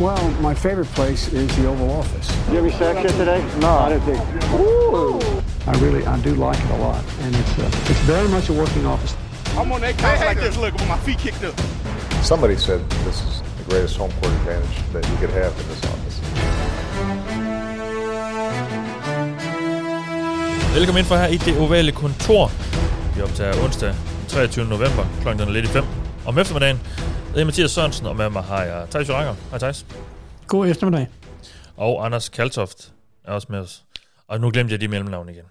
Well, my favorite place is the Oval Office. You have any sex here today? No, I didn't think. Ooh. I really, I do like it a lot, and it's uh, it's very much a working office. I'm on that couch like this, look, with my feet kicked up. Somebody said this is the greatest home court advantage that you could have in this office. Velkommen ind for her i det ovale kontor. Vi optager onsdag den 23. november, er i 5. Om eftermiddagen, det er Mathias Sørensen, og med mig har jeg Thijs Joranger. Hej Thijs. God eftermiddag. Og Anders Kaltoft er også med os. Og nu glemte jeg de mellemnavn igen.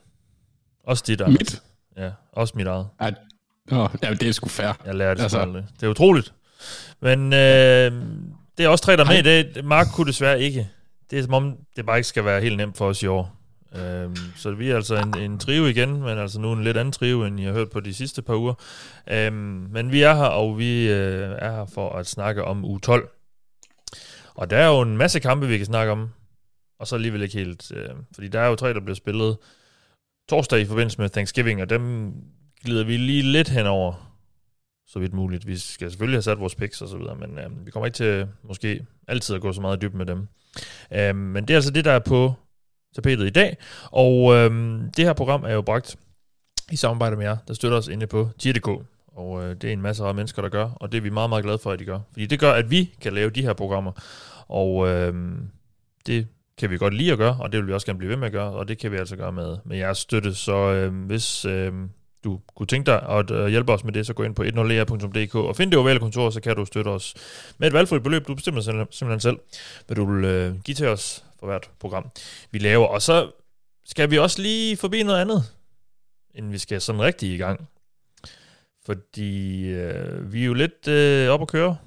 Også dit, Anders. Mit? Ja, også mit eget. Ja, det er sgu fair. Jeg lærer det Altså. aldrig. Det er utroligt. Men øh, det er også tre, der er med i dag. Mark kunne desværre ikke. Det er som om, det bare ikke skal være helt nemt for os i år. Øhm, så vi er altså en, en trio igen, men altså nu en lidt anden trio, end I har hørt på de sidste par uger. Øhm, men vi er her, og vi øh, er her for at snakke om u 12. Og der er jo en masse kampe, vi kan snakke om, og så alligevel ikke helt. Øh, fordi der er jo tre, der bliver spillet torsdag i forbindelse med Thanksgiving, og dem glider vi lige lidt henover, så vidt muligt. Vi skal selvfølgelig have sat vores picks og så videre, men øh, vi kommer ikke til måske altid at gå så meget i dyb med dem. Øh, men det er altså det, der er på tapetet i dag, og øhm, det her program er jo bragt i samarbejde med jer, der støtter os inde på tier.dk, og øh, det er en masse af mennesker, der gør, og det er vi meget, meget glade for, at de gør. Fordi det gør, at vi kan lave de her programmer, og øh, det kan vi godt lide at gøre, og det vil vi også gerne blive ved med at gøre, og det kan vi altså gøre med, med jeres støtte. Så øh, hvis øh, du kunne tænke dig at øh, hjælpe os med det, så gå ind på 10er.dk og find det ovale kontor, så kan du støtte os med et valgfrit beløb. Du bestemmer selv- simpelthen selv, hvad du vil øh, give til os for hvert program, vi laver. Og så skal vi også lige forbi noget andet, inden vi skal sådan rigtig i gang. Fordi øh, vi er jo lidt øh, op at køre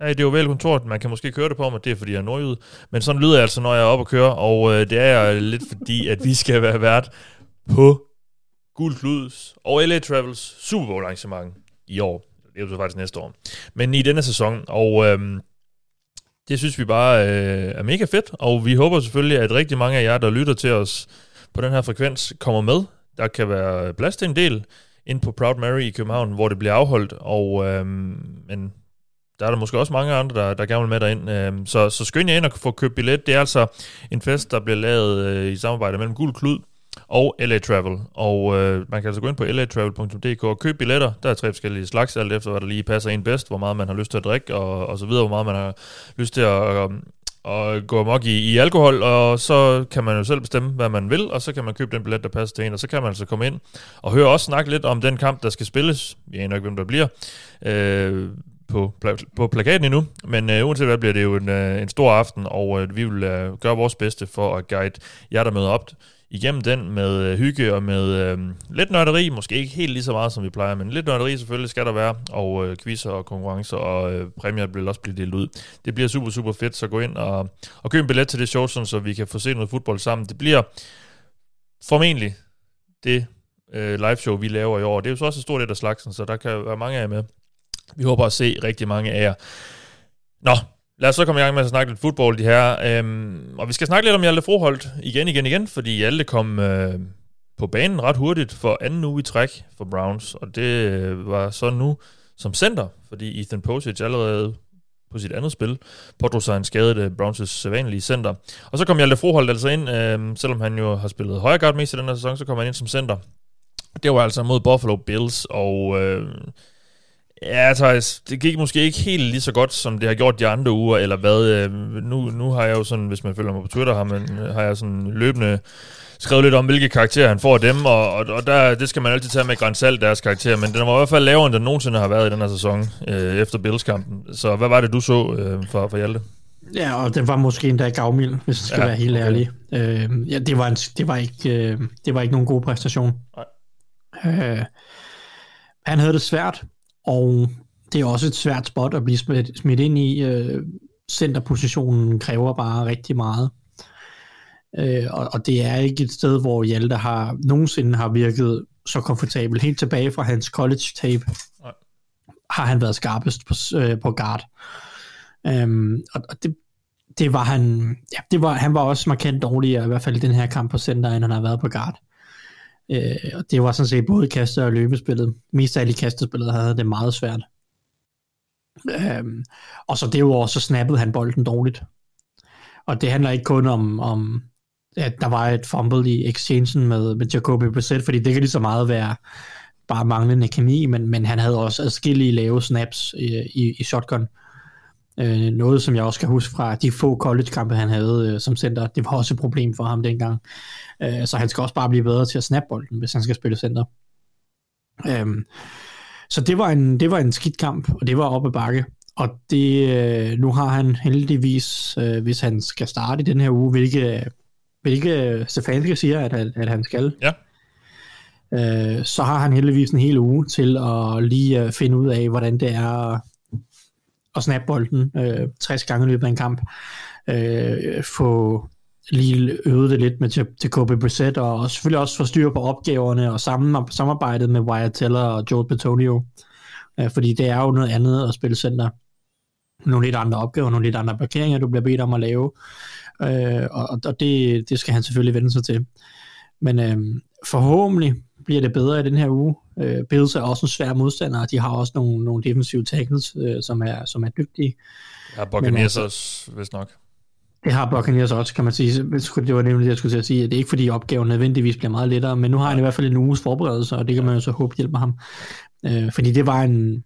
her i det ovale kontor. Man kan måske køre det på mig, det er fordi jeg er nordjyd. Men sådan lyder jeg altså, når jeg er op at køre. Og øh, det er jeg lidt fordi, at vi skal være vært på Guld Kluds og LA Travels Super Bowl arrangement i år. Det er jo faktisk næste år. Men i denne sæson. Og øhm, det synes vi bare øh, er mega fedt. Og vi håber selvfølgelig, at rigtig mange af jer, der lytter til os på den her frekvens, kommer med. Der kan være plads til en del ind på Proud Mary i København, hvor det bliver afholdt. Og, øh, men der er der måske også mange andre, der, der gerne vil med derind. Øh, så, så skynd jer ind og få købt billet. Det er altså en fest, der bliver lavet øh, i samarbejde mellem Guld Klud og LA Travel. Og øh, man kan altså gå ind på latravel.dk og købe billetter. Der er tre forskellige slags, alt efter hvad der lige passer en bedst, hvor meget man har lyst til at drikke, og, og så videre, hvor meget man har lyst til at, at, at gå amok i, i alkohol, og så kan man jo selv bestemme, hvad man vil, og så kan man købe den billet, der passer til en, og så kan man altså komme ind og høre også snakke lidt om den kamp, der skal spilles. Vi aner ikke, hvem der bliver. Øh, på, pla- på plakaten endnu, men øh, uanset hvad bliver det jo en, øh, en stor aften, og øh, vi vil øh, gøre vores bedste for at guide jer, der møder op igennem den med øh, hygge og med øh, lidt nørderi, måske ikke helt lige så meget, som vi plejer, men lidt nørderi selvfølgelig skal der være, og øh, quizzer og konkurrencer, og øh, præmier vil også blive delt ud. Det bliver super, super fedt, så gå ind og, og køb en billet til det show, sådan, så vi kan få set noget fodbold sammen. Det bliver formentlig det øh, live show, vi laver i år. Det er jo så også en stor del af slagsen, så der kan være mange af jer med. Vi håber at se rigtig mange af jer. Nå, lad os så komme i gang med at snakke lidt fodbold, de her. Øhm, og vi skal snakke lidt om Hjalte Froholt igen, igen, igen, fordi Hjalte kom øh, på banen ret hurtigt for anden uge i træk for Browns, og det øh, var så nu som center, fordi Ethan Posic allerede på sit andet spil pådrog sig en skadet øh, Browns' sædvanlige center. Og så kom Hjalte Froholt altså ind, øh, selvom han jo har spillet højre guard mest i den her sæson, så kom han ind som center. Det var altså mod Buffalo Bills, og øh, Ja, Thijs, det gik måske ikke helt lige så godt, som det har gjort de andre uger, eller hvad. øh, Nu, nu har jeg jo sådan, hvis man følger mig på Twitter, har, man, har jeg sådan løbende skrevet lidt om, hvilke karakterer han får af dem, og, og, og der, det skal man altid tage med grænsalt, deres karakter, men den var i hvert fald lavere, end den nogensinde har været i den her sæson, øh, efter Bills-kampen. Så hvad var det, du så øh, for, for Hjalte? Ja, og den var måske endda gavmild, hvis jeg skal Ja, ja, være helt okay. ærlig. Øh, ja, det var, en, det, var ikke, øh, det var ikke nogen god præstation. Nej. Øh, han havde det svært, og det er også et svært spot at blive smidt, smidt ind i. Øh, centerpositionen kræver bare rigtig meget. Øh, og, og det er ikke et sted, hvor Hjalte har nogensinde har virket så komfortabel. Helt tilbage fra hans college tape Nej. har han været skarpest på, øh, på guard. Øhm, og, og det, det var han, ja, det var, han var også markant dårligere, i hvert fald i den her kamp på center, end han har været på guard. Øh, og det var sådan set både kastet og løbespillet. Mest af alle i kastespillet havde det meget svært. Øhm, og så derudover, så snappede han bolden dårligt. Og det handler ikke kun om, om at der var et fumble i exchangen med, med Jacobi Brissett, fordi det kan lige så meget være bare manglende kemi, men, men han havde også adskillige lave snaps i, i, i shotgun. Øh, noget, som jeg også kan huske fra de få college-kampe, han havde øh, som center. Det var også et problem for ham dengang. Øh, så han skal også bare blive bedre til at snappe bolden, hvis han skal spille center. Øh, så det var, en, det var en skidt kamp, og det var op ad bakke. Og det, øh, nu har han heldigvis, øh, hvis han skal starte i den her uge, hvilke, hvilke Stefanski siger, at, at han skal, Ja. øh, så har han heldigvis en hel uge til at lige øh, finde ud af, hvordan det er at, snappe bolden øh, 60 gange i løbet af en kamp. Øh, få lige øvet det lidt med til, til Kobe Brissett, og selvfølgelig også få styr på opgaverne og sammen, samarbejdet med Wyatt Teller og Joel Betonio. Øh, fordi det er jo noget andet at spille center. Nogle lidt andre opgaver, nogle lidt andre parkeringer, du bliver bedt om at lave. Øh, og og det, det skal han selvfølgelig vende sig til. Men øh, forhåbentlig bliver det bedre i den her uge. Øh, Bills er også en svær modstander, og de har også nogle, nogle defensive tackles, øh, som, er, som er dygtige. Ja, Buccaneers altså- også, hvis nok. Det har Buccaneers også, kan man sige. Det var nemlig det, jeg skulle til at sige. Det er ikke, fordi opgaven nødvendigvis bliver meget lettere, men nu har han i hvert fald en uges forberedelse, og det kan man jo så håbe hjælper ham. Øh, fordi det var en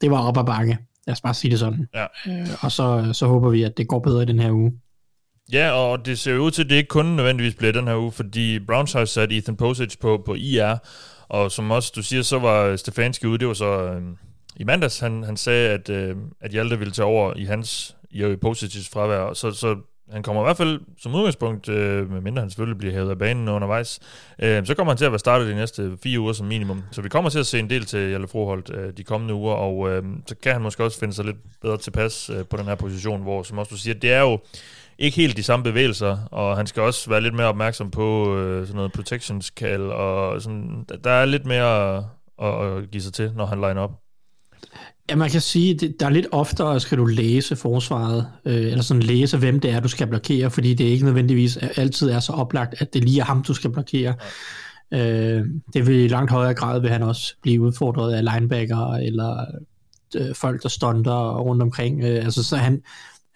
det var op ad bakke. Lad os bare sige det sådan. Ja. Øh, og så, så håber vi, at det går bedre i den her uge. Ja, og det ser ud til, at det ikke kun nødvendigvis bliver den her uge, fordi Browns har sat Ethan Posage på, på IR, og som også du siger, så var Stefanski ude, det var så øh, i mandags, han, han sagde, at, øh, at Hjalte ville tage over i hans, i positivt fravær, så, så han kommer i hvert fald som udgangspunkt, øh, medmindre han selvfølgelig bliver hævet af banen undervejs, øh, så kommer han til at være startet de næste fire uger som minimum. Så vi kommer til at se en del til Jelle Froholt øh, de kommende uger, og øh, så kan han måske også finde sig lidt bedre tilpas øh, på den her position, hvor, som også du siger, det er jo ikke helt de samme bevægelser, og han skal også være lidt mere opmærksom på øh, sådan noget protections call, og sådan, der er lidt mere at, at give sig til, når han line op. Ja, man kan sige, at der er lidt oftere, skal du læse forsvaret, øh, eller sådan læse, hvem det er, du skal blokere, fordi det ikke nødvendigvis altid er så oplagt, at det lige er ham, du skal blokere. Øh, det vil i langt højere grad, vil han også blive udfordret af linebacker, eller øh, folk, der stunder rundt omkring. Øh, altså, så han,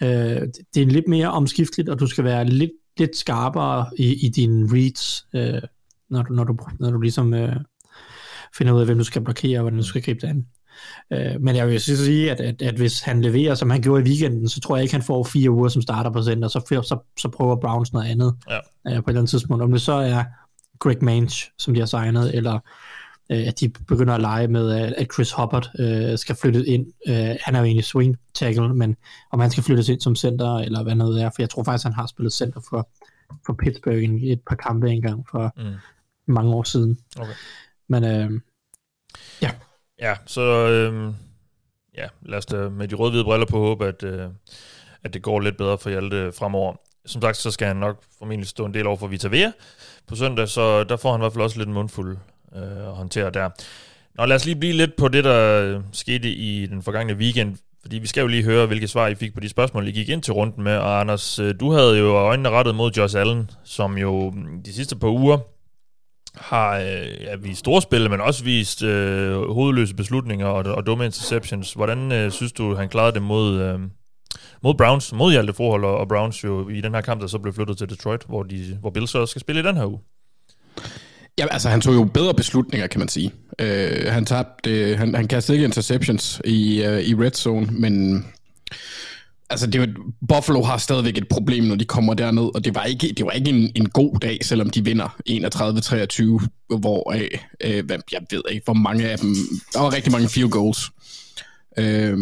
øh, det er lidt mere omskifteligt, og du skal være lidt, lidt skarpere i, i dine reads, øh, når, du, når, du, når du ligesom øh, finder ud af, hvem du skal blokere, og hvordan du skal gribe det an. Øh, men jeg vil så sige, at, at, at hvis han leverer, som han gjorde i weekenden, så tror jeg ikke, han får fire uger som starter på center, så, så, så prøver Browns noget andet Ja. øh, på et eller andet tidspunkt. Om det så er Greg Mange, som de har signet, eller øh, at de begynder at lege med, at Chris Hubbard øh, skal flyttes ind. Øh, han er jo egentlig swing tackle, men om han skal flyttes ind som center, eller hvad noget er, for jeg tror faktisk, han har spillet center for, for Pittsburgh i et par kampe engang for Mm. mange år siden. Okay. Men øh, Ja, så øh, ja, lad os da med de røde-hvide briller på håbe, at, øh, at det går lidt bedre for Hjalte fremover. Som sagt, så skal han nok formentlig stå en del over for Vita Vea på søndag, så der får han i hvert fald også lidt en mundfuld øh, at håndtere der. Nå, lad os lige blive lidt på det, der øh, skete i den forgangne weekend, fordi vi skal jo lige høre, hvilke svar I fik på de spørgsmål, I gik ind til runden med. Og Anders, øh, du havde jo øjnene rettet mod Josh Allen, som jo mm, de sidste par uger har øh, ja, vist store spil, men også vist øh, hovedløse beslutninger og, og dumme interceptions. Hvordan øh, synes du, han klarede det mod, øh, mod Browns, mod Hjalte Forhold og, og Browns jo i den her kamp, der så blev flyttet til Detroit, hvor, de, hvor Bills så skal spille i den her uge? Ja, altså han tog jo bedre beslutninger, kan man sige. Øh, han tabte, han, han kastede ikke interceptions i, øh, i red zone, men altså det var, Buffalo har stadigvæk et problem, når de kommer derned, og det var ikke, det var ikke en, en god dag, selvom de vinder 31-23, hvor øh, øh, hvad- jeg ved ikke, hvor mange af dem, der var rigtig mange field goals. Øh,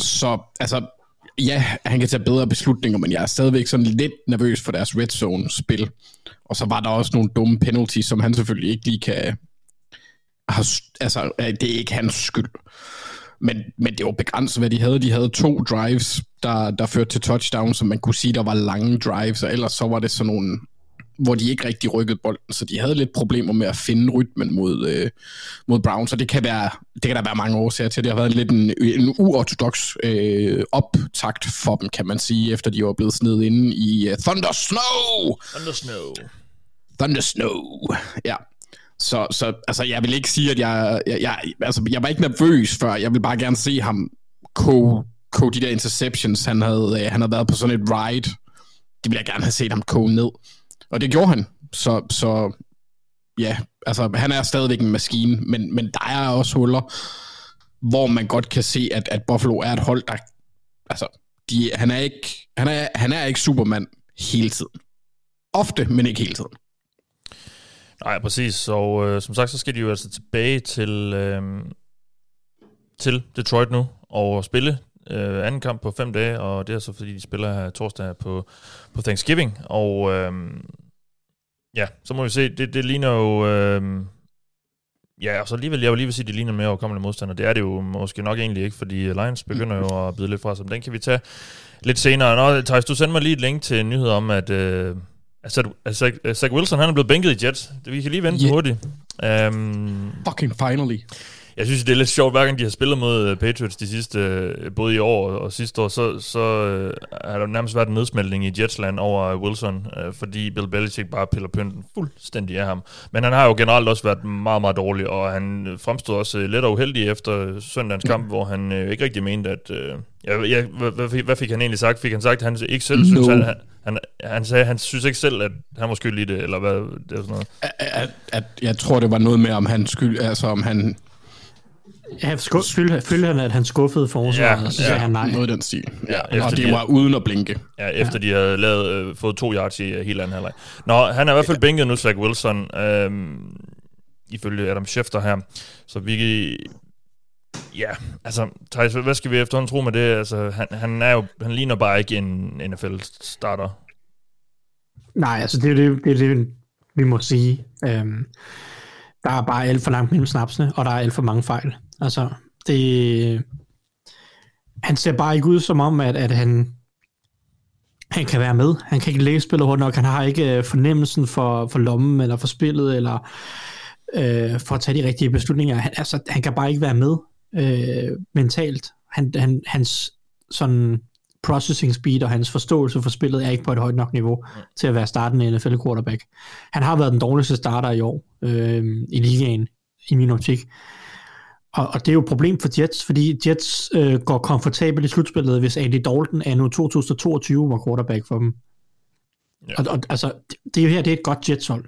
så altså, ja, han kan tage bedre beslutninger, men jeg er stadigvæk sådan lidt nervøs for deres red zone spil. Og så var der også nogle dumme penalties, som han selvfølgelig ikke lige kan... Har, altså, det er ikke hans skyld. Men, men det var begrænset, hvad de havde. De havde to drives, der, der førte til touchdown, som man kunne sige, der var lange drives, og ellers så var det sådan nogle, hvor de ikke rigtig rykkede bolden, så de havde lidt problemer med at finde rytmen mod, øh, mod Browns, og det kan, være, det kan der være mange årsager til. Det har været lidt en, en uortodox øh, optakt for dem, kan man sige, efter de var blevet snedet inde i uh, Thunder Snow! Under snow. Thunder Snow. Ja. Så, så altså, jeg vil ikke sige, at jeg, jeg, jeg, altså, jeg var ikke nervøs før. Jeg vil bare gerne se ham ko, ko de der interceptions. Han havde, øh, han havde været på sådan et ride det ville jeg gerne have set ham koge ned. Og det gjorde han. Så, så ja, altså han er stadigvæk en maskine, men, men der er også huller, hvor man godt kan se, at, at Buffalo er et hold, der, altså, de, han, er ikke, han, er, han er ikke Superman hele tiden. Ofte, men ikke hele tiden. Nej, præcis. Og øh, som sagt, så skal de jo altså tilbage til, øh, til Detroit nu og spille øh, anden kamp på fem dage, og det er så fordi, de spiller her torsdag på, på Thanksgiving. Og øh, ja, så må vi se, det, det ligner jo... Øh, Ja, og så alligevel, jeg vil lige vil sige, at det ligner mere overkommende modstander. Det er det jo måske nok egentlig ikke, fordi Lions begynder jo at bide lidt fra sig. Den kan vi tage lidt senere. Nå, Thijs, du sender mig lige et link til en nyhed om, at øh, altså, altså, Zach Wilson han er blevet bænket i Jets. Vi kan lige vente yeah. hurtigt. Um, Fucking finally. Jeg synes, det er lidt sjovt, hver gang de har spillet mod øh, Patriots de sidste, øh, både i år og sidste år, så, så øh, har der nærmest været en nedsmeltning i Jetsland over Wilson, fordi Bill Belichick bare piller pynten fuldstændig af ham. Men han har jo generelt også været meget, meget dårlig, og han fremstod også lidt uheldig efter søndagens kamp, mm. hvor han ikke rigtig mente, at... Ja, ja, hvad, hvad fik han egentlig sagt? Fik han sagt, at han ikke selv no. synes, han, han, han sagde, han synes ikke selv, at han var skyld i det, eller hvad? Det er sådan noget. At, at, at, jeg tror, det var noget med, om han skyld, altså om han Ja, følte han, at han skuffede forsvaret, ja, og så sagde ja, han nej. Noget den stil. Ja, ja og det de, var uden at blinke. Ja, efter ja. de havde lavet, øh, fået to yards i uh, hele anden halvleg. Nå, han er i hvert fald ja. bænket nu, Zach Wilson, øh, ifølge Adam Schefter her. Så vi... Ja, altså, Thijs, hvad skal vi efterhånden tro med det? Altså, han, han, er jo, han ligner bare ikke en NFL-starter. Nej, altså, det er det, det, er det vi må sige. Øhm, der er bare alt for langt mellem snapsene, og der er alt for mange fejl. Altså, det... Han ser bare ikke ud som om, at, at han, han kan være med. Han kan ikke læse spillet hurtigt nok. Han har ikke øh, fornemmelsen for, for lommen, eller for spillet, eller øh, for at tage de rigtige beslutninger. Han, altså, han kan bare ikke være med øh, mentalt. Han, han, hans sådan processing speed og hans forståelse for spillet er ikke på et højt nok niveau ja. til at være startende NFL quarterback. Han har været den dårligste starter i år øh, i ligaen, i min optik. Og, og det er jo et problem for Jets, fordi Jets øh, går komfortabelt i slutspillet, hvis Andy Dalton er nu 2022 var quarterback for dem. Ja. Og, og altså, det er jo her, det er et godt Jets-hold.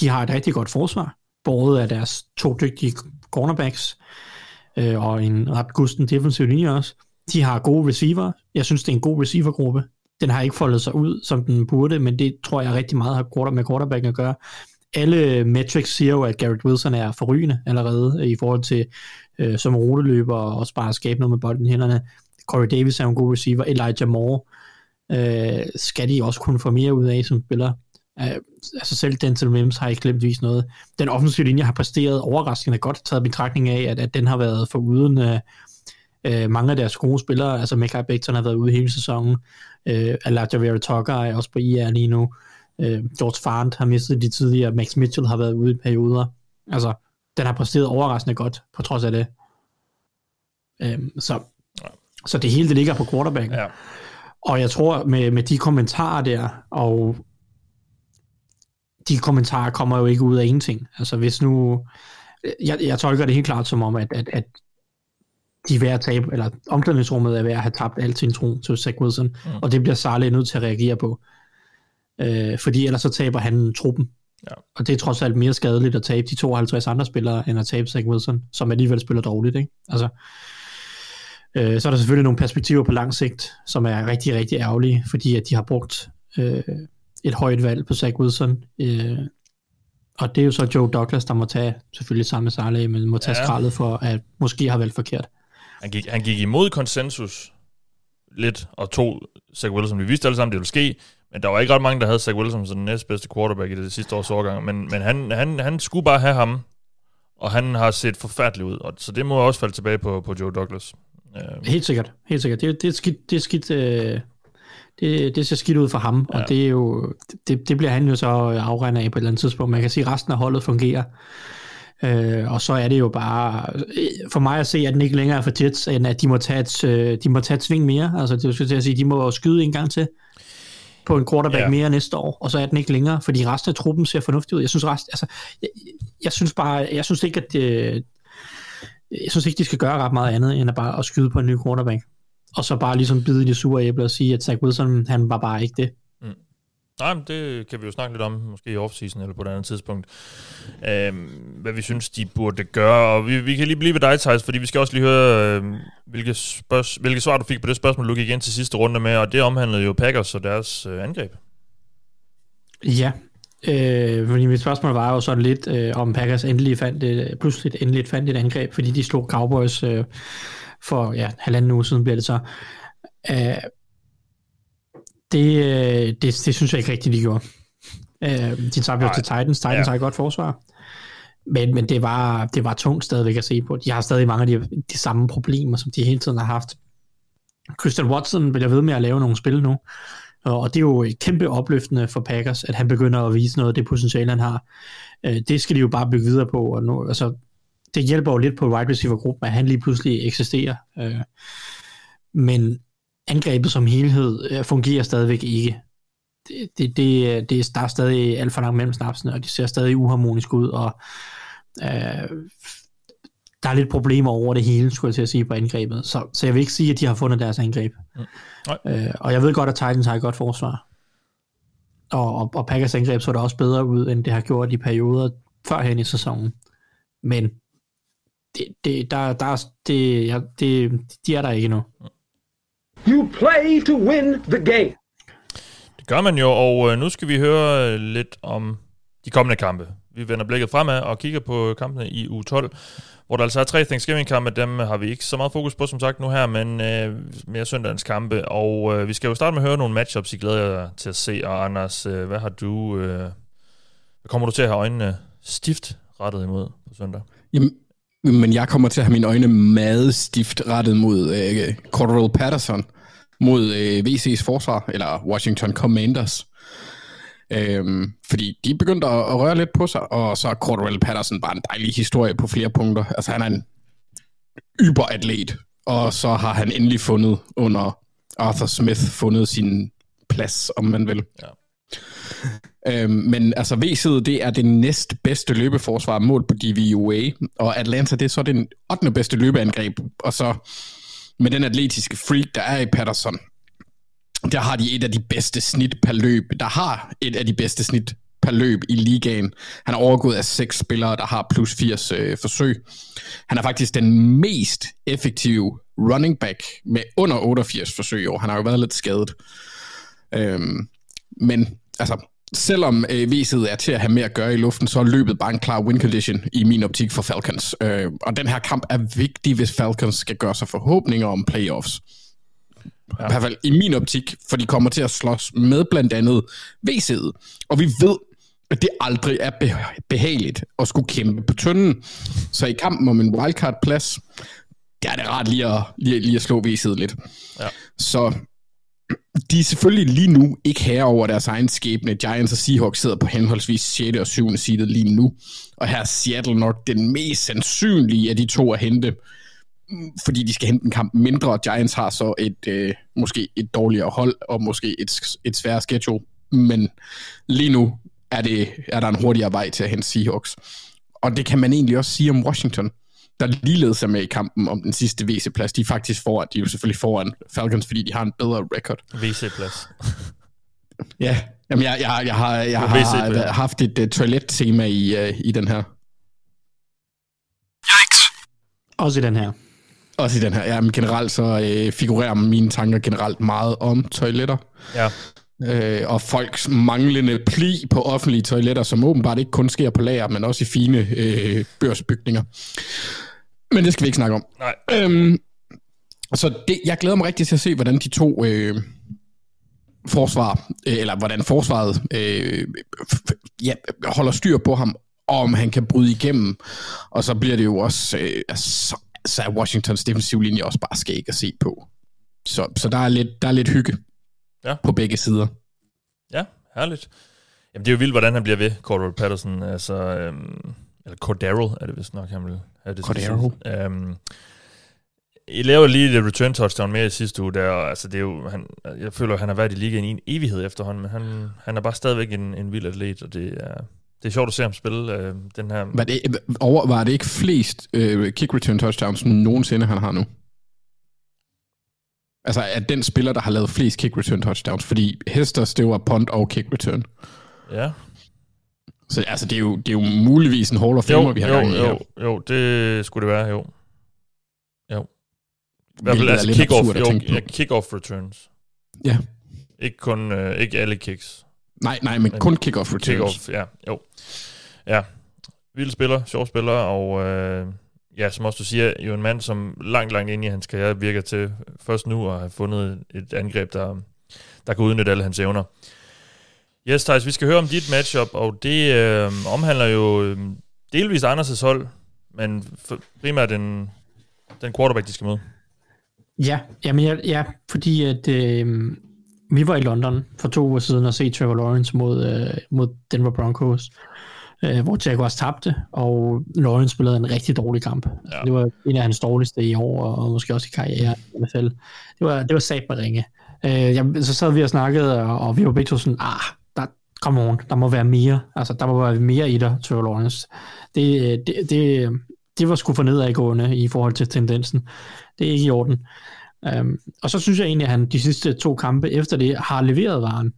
De har et rigtig godt forsvar, både af deres to dygtige cornerbacks, øh, og en ret gusten defensiv linje også. De har gode receiver. Jeg synes, det er en god receivergruppe. Den har ikke foldet sig ud, som den burde, men det tror jeg rigtig meget har med quarterback at gøre alle metrics siger jo, at Garrett Wilson er forrygende allerede øh, i forhold til øh, som ruteløber og også bare at skabe noget med bolden i hænderne. Corey Davis er en god receiver. Elijah Moore øh, skal de også kunne få mere ud af som spiller. Øh, altså selv Denzel Mims har ikke glemt vist noget. Den offensive linje har præsteret overraskende godt, taget betragtning af, at, at den har været for uden øh, øh mange af deres gode spillere. Altså Mekhi Becton har været ude hele sæsonen. Øh, Elijah Vera Tucker er også på IR lige nu. Øh, George Farnt har mistet de tidligere, Max Mitchell har været ude i perioder. Altså, den har præsteret overraskende godt, på trods af det. Øh, så, så det hele det ligger på quarterback. Ja. Og jeg tror, med, med de kommentarer der, og de kommentarer kommer jo ikke ud af ingenting. Altså hvis nu, jeg, jeg tolker det helt klart som om, at, at, at de er ved at tabe, eller omklædningsrummet er ved at have tabt al sin tro til Zach Wilson, mm. og det bliver Sarle nødt til at reagere på øh, fordi ellers så taber han truppen. Ja. Og det er trods alt mere skadeligt at tabe de 52 andre spillere, end at tabe Zach Wilson, som alligevel spiller dårligt. Ikke? Altså, øh, så er der selvfølgelig nogle perspektiver på lang sigt, som er rigtig, rigtig ærgerlige, fordi at de har brugt øh, et højt valg på Zach Wilson. Øh, og det er jo så Joe Douglas, der må tage, selvfølgelig sammen med Saleh, men må tage ja. skraldet for, at måske har valgt forkert. Han gik, han gik imod konsensus lidt, og tog Zach Wilson. Vi vidste alle sammen, det ville ske, men der var ikke ret mange, der havde Zach Wilson som den næstbedste quarterback i det sidste års årgang. Men, men han, han, han skulle bare have ham, og han har set forfærdelig ud. Og, så det må også falde tilbage på, på Joe Douglas. Uh, helt sikkert. Helt sikkert. Det, det er skidt, det er skidt øh, det, det ser skidt ud for ham, ja. og det er jo det, det bliver han jo så afregnet af på et eller andet tidspunkt. Man kan sige, at resten af holdet fungerer. Øh, og så er det jo bare, for mig at se, at den ikke længere er for Jets, end at de må tage et, øh, de må tage et sving mere. Altså det skal til at sige, de må skyde en gang til på en quarterback ja. mere næste år, og så er den ikke længere, fordi resten af truppen ser fornuftig ud. Jeg synes, rest, altså, jeg, jeg synes bare, jeg synes ikke, at det, jeg synes ikke, de skal gøre ret meget andet, end at bare at skyde på en ny quarterback. Og så bare ligesom bide i det sure æble og sige, at Zach Wilson, han var bare ikke det. Nej, men det kan vi jo snakke lidt om, måske i offseason eller på et andet tidspunkt, øhm, hvad vi synes, de burde gøre. Og vi, vi kan lige blive ved dig, Thijs, fordi vi skal også lige høre, øhm, hvilke, spørg- hvilke svar du fik på det spørgsmål, du gik igen til sidste runde med, og det omhandlede jo Packers og deres øh, angreb. Ja, øh, fordi mit spørgsmål var jo sådan lidt, øh, om Packers endelig fandt et, pludselig endelig fandt et angreb, fordi de slog Cowboys øh, for ja, halvanden uge siden, bliver det så. Øh, det, øh, det, det synes jeg ikke rigtigt, de gjorde. Øh, de tabte jo til Titans. Titans ja. har et godt forsvar. Men, men det, var, det var tungt stadigvæk at se på. De har stadig mange af de, de samme problemer, som de hele tiden har haft. Christian Watson vil jeg ved med at lave nogle spil nu. Og det er jo et kæmpe opløftende for Packers, at han begynder at vise noget af det potentiale, han har. Øh, det skal de jo bare bygge videre på. Og nu, altså, det hjælper jo lidt på wide receiver-gruppen, at han lige pludselig eksisterer. Øh, men angrebet som helhed øh, fungerer stadigvæk ikke. Det, det, det, det, der er stadig alt for langt mellem snapsene, og de ser stadig uharmonisk ud, og øh, der er lidt problemer over det hele, skulle jeg til at sige, på angrebet. Så, så jeg vil ikke sige, at de har fundet deres angreb. Mm. Øh, og jeg ved godt, at Titans har et godt forsvar. Og, og, og Packers angreb så der også bedre ud, end det har gjort i perioder førhen i sæsonen. Men det, det, der, der, det, ja, det, de er der ikke nu. You play to win the game. Det gør man jo, og øh, nu skal vi høre øh, lidt om de kommende kampe. Vi vender blikket fremad og kigger på kampene i u 12, hvor der altså er tre Thanksgiving-kampe. Dem har vi ikke så meget fokus på, som sagt, nu her, men øh, mere søndagens kampe. Og øh, vi skal jo starte med at høre nogle matchups, I glæder jer til at se. Og Anders, øh, hvad har du... Øh, hvad kommer du til at have øjnene stift rettet imod på søndag? Jamen, men jeg kommer til at have mine øjne meget stift rettet mod øh, Cordell Patterson, mod øh, VC's forsvar, eller Washington Commanders. Øhm, fordi de begyndte at, at røre lidt på sig, og så er Cordell Patterson bare en dejlig historie på flere punkter. Altså han er en yberatlet, og så har han endelig fundet under Arthur Smith fundet sin plads, om man vil. Ja. Øhm, men altså VC'et, det er det næstbedste løbeforsvar mål på DVUA, og Atlanta, det er så den 8. bedste løbeangreb, og så med den atletiske freak, der er i Patterson, der har de et af de bedste snit per løb. Der har et af de bedste snit per løb i ligaen. Han er overgået af seks spillere, der har plus 80 øh, forsøg. Han er faktisk den mest effektive running back med under 88 forsøg i år. Han har jo været lidt skadet. Øhm, men altså, selvom øh, viset er til at have mere at gøre i luften, så er løbet bare en klar win condition i min optik for Falcons. Øh, og den her kamp er vigtig, hvis Falcons skal gøre sig forhåbninger om playoffs. Ja. I hvert fald i min optik, for de kommer til at slås med blandt andet VC'et. Og vi ved, at det aldrig er behageligt at skulle kæmpe på tynden. Så i kampen om en wildcard-plads, der er det rart lige at, lige, lige at slå VC'et lidt. Ja. Så de er selvfølgelig lige nu ikke her over deres egen skæbne. Giants og Seahawks sidder på henholdsvis 6. og 7. side lige nu. Og her er Seattle nok den mest sandsynlige af de to at hente fordi de skal hente en kamp mindre. Giants har så et øh, måske et dårligere hold, og måske et, et sværere schedule, men lige nu er, det, er der en hurtigere vej til at hente Seahawks. Og det kan man egentlig også sige om Washington, der ligeledes er med i kampen om den sidste WC-plads. De er faktisk foran, de er jo selvfølgelig foran Falcons, fordi de har en bedre record. WC-plads. ja, Jamen, jeg, jeg, jeg har, jeg har haft et uh, toilet-tema i, uh, i den her. Yikes. Også i den her. Også i den her. Ja, men generelt så øh, figurerer mine tanker generelt meget om toiletter. Ja. Øh, og folks manglende pli på offentlige toiletter, som åbenbart ikke kun sker på lager, men også i fine øh, børsbygninger. Men det skal vi ikke snakke om. Nej. Øhm, så det, jeg glæder mig rigtig til at se, hvordan de to øh, forsvar, øh, eller hvordan forsvaret øh, ja, holder styr på ham, og om han kan bryde igennem. Og så bliver det jo også øh, altså, så er Washingtons defensiv linje også bare skæg at se på. Så, så der, er lidt, der er lidt hygge ja. på begge sider. Ja, herligt. Jamen, det er jo vildt, hvordan han bliver ved, Cordero Patterson. Altså, øhm, eller Cordero er det vist nok, han vil have det. Cordero. Øhm, I laver lige et return touchdown mere i sidste uge, der, altså det er jo, han, jeg føler, at han har været i ligaen i en evighed efterhånden, men han, han er bare stadigvæk en, en vild atlet, og det er, det er sjovt at se ham spille øh, den her... Var det, over, var det ikke flest øh, kick return touchdowns nogensinde, han har nu? Altså, er den spiller, der har lavet flest kick return touchdowns, fordi Hesters, det var punt og kick return. Ja. Så altså, det er jo, det er jo muligvis en Hall of Jo, Famer, vi har jo, gang i her. jo, jo, det skulle det være, jo. Jo. I hvert fald er altså kick-off, jo, ja, kick-off returns. Ja. Ikke kun, øh, ikke alle kicks. Nej, nej, men kun kick-off returns. Kick-off, ja, jo. Ja, vild spiller, sjov spiller, og øh, ja, som også du siger, jo en mand, som langt, langt ind i hans karriere virker til først nu at have fundet et angreb, der, der kan udnytte alle hans evner. Yes, Thijs, vi skal høre om dit matchup, og det øh, omhandler jo øh, delvis Anders' hold, men primært den, den quarterback, de skal møde. Ja, jamen ja, ja fordi at, øh, vi var i London for to uger siden og se Trevor Lawrence mod, øh, mod Denver Broncos, øh, hvor Jaguars tabte, og Lawrence spillede en rigtig dårlig kamp. Ja. Det var en af hans dårligste i år, og måske også i karrieren i hvert fald. Det var, det var sat med ringe. Øh, jamen, så sad vi og snakkede, og, og vi var begge to sådan, ah, come on, der må være mere. Altså, der må være mere i dig, Trevor Lawrence. Det, øh, det, det, det var sgu for nedadgående i forhold til tendensen. Det er ikke i orden. Um, og så synes jeg egentlig, at han de sidste to kampe efter det har leveret varen.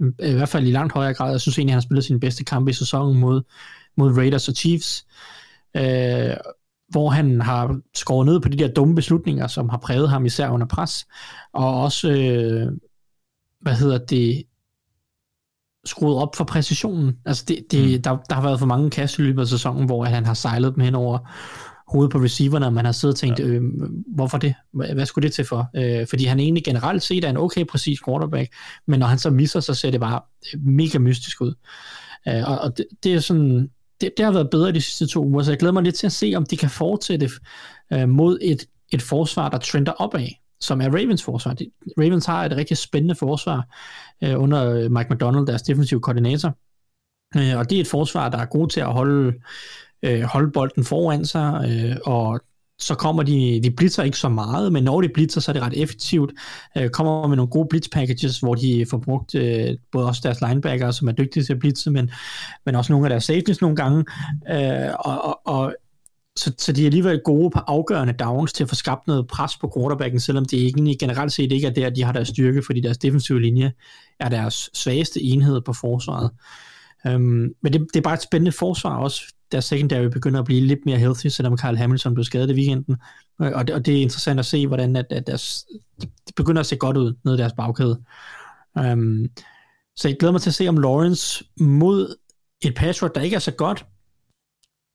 I hvert fald i langt højere grad. Jeg synes egentlig, at han har spillet sine bedste kampe i sæsonen mod, mod Raiders og Chiefs. Uh, hvor han har skåret ned på de der dumme beslutninger, som har præget ham især under pres. Og også, øh, hvad hedder det, skruet op for præcisionen. Altså det, det, mm. der, der har været for mange kast i løbet af sæsonen, hvor han har sejlet dem hen over hovedet på receiverne, og man har siddet og tænkt, ja. øh, hvorfor det? Hvad, skulle det til for? Øh, fordi han egentlig generelt set er en okay præcis quarterback, men når han så misser, så ser det bare mega mystisk ud. Øh, og og det, det er sådan, det, det har været bedre de sidste to uger, så jeg glæder mig lidt til at se, om de kan fortsætte øh, mod et, et forsvar, der trender opad som er Ravens forsvar. Ravens har et rigtig spændende forsvar øh, under øh, Mike McDonald, deres defensive koordinator. Øh, og det er et forsvar, der er god til at holde, øh, holde bolden foran sig, øh, og så kommer de, de blitzer ikke så meget, men når de blitzer, så er det ret effektivt. Øh, kommer med nogle gode blitz packages, hvor de får brugt øh, både også deres linebacker, som er dygtige til at blitze, men, men også nogle af deres safeties nogle gange. Øh, og, og, og så, så de er alligevel gode på afgørende downs til at få skabt noget pres på quarterbacken, selvom det ikke, generelt set ikke er der, de har deres styrke, fordi deres defensive linje er deres svageste enhed på forsvaret. Um, men det, det er bare et spændende forsvar også. Deres secondary begynder at blive lidt mere healthy, selvom Carl Hamilton blev skadet i weekenden. Øh, og det, og det er interessant at se, hvordan at, at deres, det begynder at se godt ud nede i deres bagkæde. Um, så jeg glæder mig til at se, om Lawrence mod et pass der ikke er så godt,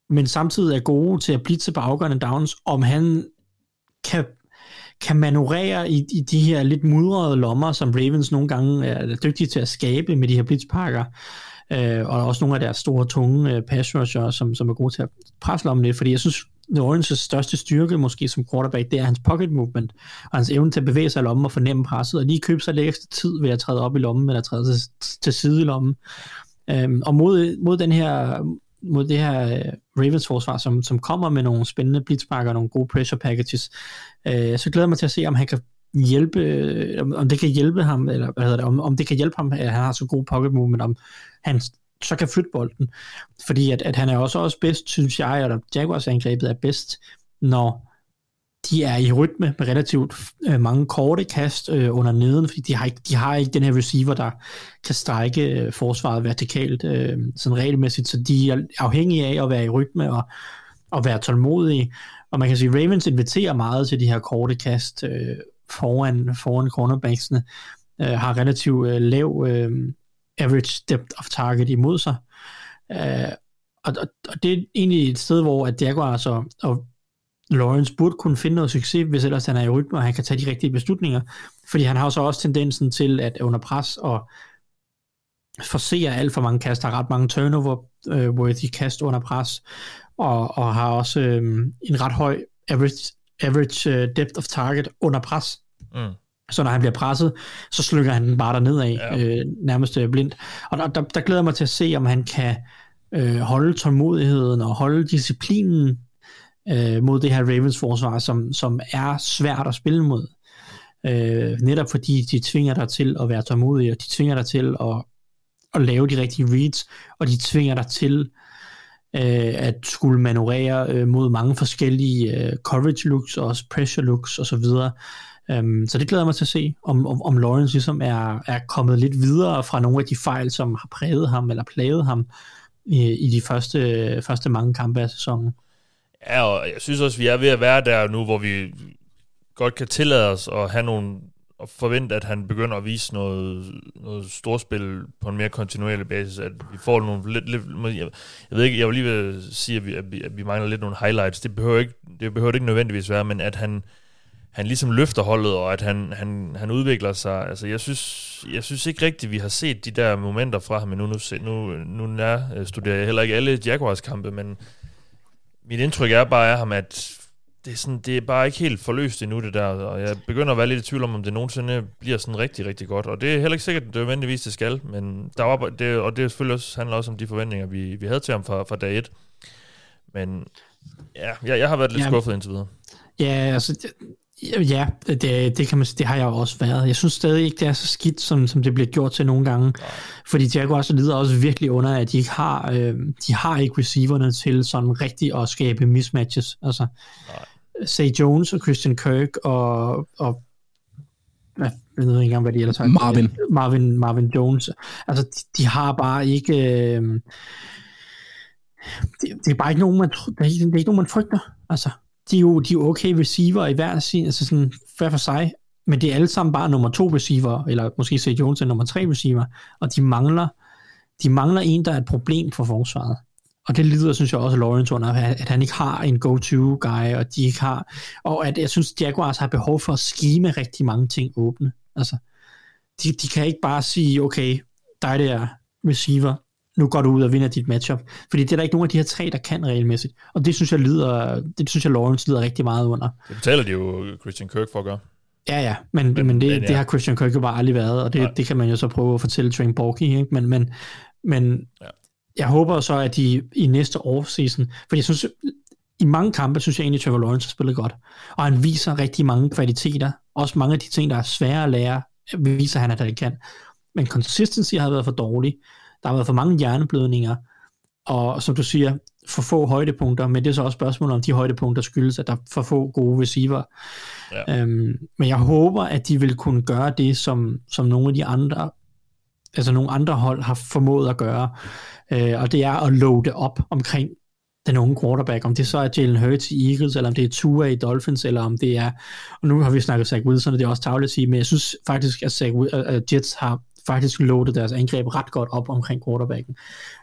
men samtidig er gode til at blitse på afgørende downs, om han kan, kan manøvrere i, i de her lidt mudrede lommer, som Ravens nogle gange er dygtige til at skabe med de her blitzpakker, øh, og også nogle af deres store, tunge øh, pass rusher, som, som er gode til at presse lommen lidt, fordi jeg synes, Oranges største styrke måske som quarterback, det er hans pocket movement, og hans evne til at bevæge sig i lommen og fornemme presset, og lige købe sig lidt ekstra tid ved at træde op i lommen, eller træde til, til side i lommen. Øhm, og mod, mod den her mod det her øh, Ravens forsvar, som, som kommer med nogle spændende blitzpakker og nogle gode pressure packages. Øh, så glæder jeg mig til at se, om han kan hjælpe, øh, om, om det kan hjælpe ham, eller hvad hedder det, om, om det kan hjælpe ham, at han har så god pocket movement, om han så kan flytte bolden. Fordi at, at han er også, også bedst, synes jeg, eller Jaguars angrebet er bedst, når de er i rytme med relativt øh, mange korte kast øh, under neden, fordi de har, ikke, de har ikke den her receiver, der kan strække øh, forsvaret vertikalt øh, sådan regelmæssigt, så de er afhængige af at være i rytme og, og være tålmodige. Og man kan sige, at Ravens inviterer meget til de her korte kast øh, foran, foran cornerbacksene, øh, har relativt øh, lav øh, average depth of target imod sig. Øh, og, og, og det er egentlig et sted, hvor at Jaguars og, og Lawrence burde kunne finde noget succes, hvis ellers han er i rytme, og han kan tage de rigtige beslutninger. Fordi han har så også tendensen til at under pres og forsere alt for mange kast, har ret mange turnover-worthy kast under pres, og, og har også øhm, en ret høj average, average uh, depth of target under pres. Mm. Så når han bliver presset, så slykker han den bare derned af, ja. øh, nærmest øh, blindt. Og der, der, der glæder jeg mig til at se, om han kan øh, holde tålmodigheden og holde disciplinen øh, mod det her Ravens forsvar, som, som er svært at spille mod. Øh, netop fordi de tvinger dig til at være tålmodig, og de tvinger dig til at, at lave de rigtige reads, og de tvinger dig til øh, at skulle manøvrere øh, mod mange forskellige øh, coverage looks, og også pressure looks osv., Um, øhm, så det glæder jeg mig til at se, om, om, om Lawrence ligesom er, er kommet lidt videre fra nogle af de fejl, som har præget ham eller plaget ham i, i de første, første mange kampe af sæsonen. Ja, og jeg synes også, vi er ved at være der nu, hvor vi godt kan tillade os at have nogle og forvente, at han begynder at vise noget, noget storspil på en mere kontinuerlig basis, at vi får nogle lidt, lidt jeg, jeg ved ikke, jeg vil lige vil sige, at vi, at vi, at vi mangler lidt nogle highlights. Det behøver ikke, det behøver ikke nødvendigvis være, men at han, han ligesom løfter holdet, og at han, han, han udvikler sig. Altså, jeg synes, jeg synes ikke rigtigt, vi har set de der momenter fra ham, men nu, nu, nu, nu nær, studerer jeg heller ikke alle Jaguars kampe, men mit indtryk er bare af ham, at det er, sådan, det er bare ikke helt forløst endnu, det der, og jeg begynder at være lidt i tvivl om, om det nogensinde bliver sådan rigtig, rigtig godt. Og det er heller ikke sikkert, at det nødvendigvis det skal, men der var, det, og det selvfølgelig også, handler også om de forventninger, vi, vi havde til ham fra, fra dag et. Men ja, jeg, jeg har været lidt ja, skuffet indtil videre. Ja, altså, Ja, det, det, kan man, det har jeg jo også været. Jeg synes stadig ikke, det er så skidt, som, som det bliver gjort til nogle gange. Nej. Fordi Jaguars lider også virkelig under, at de ikke har, øh, de har ikke receiverne til sådan rigtigt at skabe mismatches. Altså. Say Jones og Christian Kirk og, og jeg ved ikke engang, hvad de ellers har. Marvin. Marvin, Marvin Jones. Altså, de, de har bare ikke... Øh, det, det, er bare ikke nogen, man, det er, det er ikke nogen, man frygter. Altså, de er jo de er okay receiver i hver sin, altså sådan hver for sig, men det er alle sammen bare nummer to receiver, eller måske Seth Jones er nummer tre receiver, og de mangler, de mangler en, der er et problem for forsvaret. Og det lider, synes jeg også, Lawrence under, at han ikke har en go-to-guy, og de ikke har, og at jeg synes, Jaguars har behov for at skime rigtig mange ting åbne. Altså, de, de kan ikke bare sige, okay, dig der receiver, nu går du ud og vinder dit matchup. Fordi det er der ikke nogen af de her tre, der kan regelmæssigt. Og det synes jeg lider, det synes jeg Lawrence lider rigtig meget under. Det betaler de jo Christian Kirk for at gøre. Ja, ja, men, men, men, det, men ja. det har Christian Kirk jo bare aldrig været, og det, det kan man jo så prøve at fortælle Train Borky, ikke? Men, men, men ja. jeg håber så, at de i næste offseason, for jeg synes, i mange kampe, synes jeg egentlig, Trevor Lawrence har spillet godt. Og han viser rigtig mange kvaliteter. Også mange af de ting, der er svære at lære, viser han, at han kan. Men consistency har været for dårlig. Der har været for mange hjerneblødninger, og som du siger, for få højdepunkter, men det er så også spørgsmålet om de højdepunkter skyldes, at der er for få gode receiver. Ja. Øhm, men jeg håber, at de vil kunne gøre det, som, som nogle af de andre, altså nogle andre hold har formået at gøre, øh, og det er at loade op omkring den unge quarterback, om det så er Jalen Hurts i Eagles, eller om det er Tua i Dolphins, eller om det er, og nu har vi snakket Zach Wilson, og det er også tavligt at sige, men jeg synes faktisk, at Zach, uh, Jets har faktisk loadet deres angreb ret godt op omkring quarterbacken.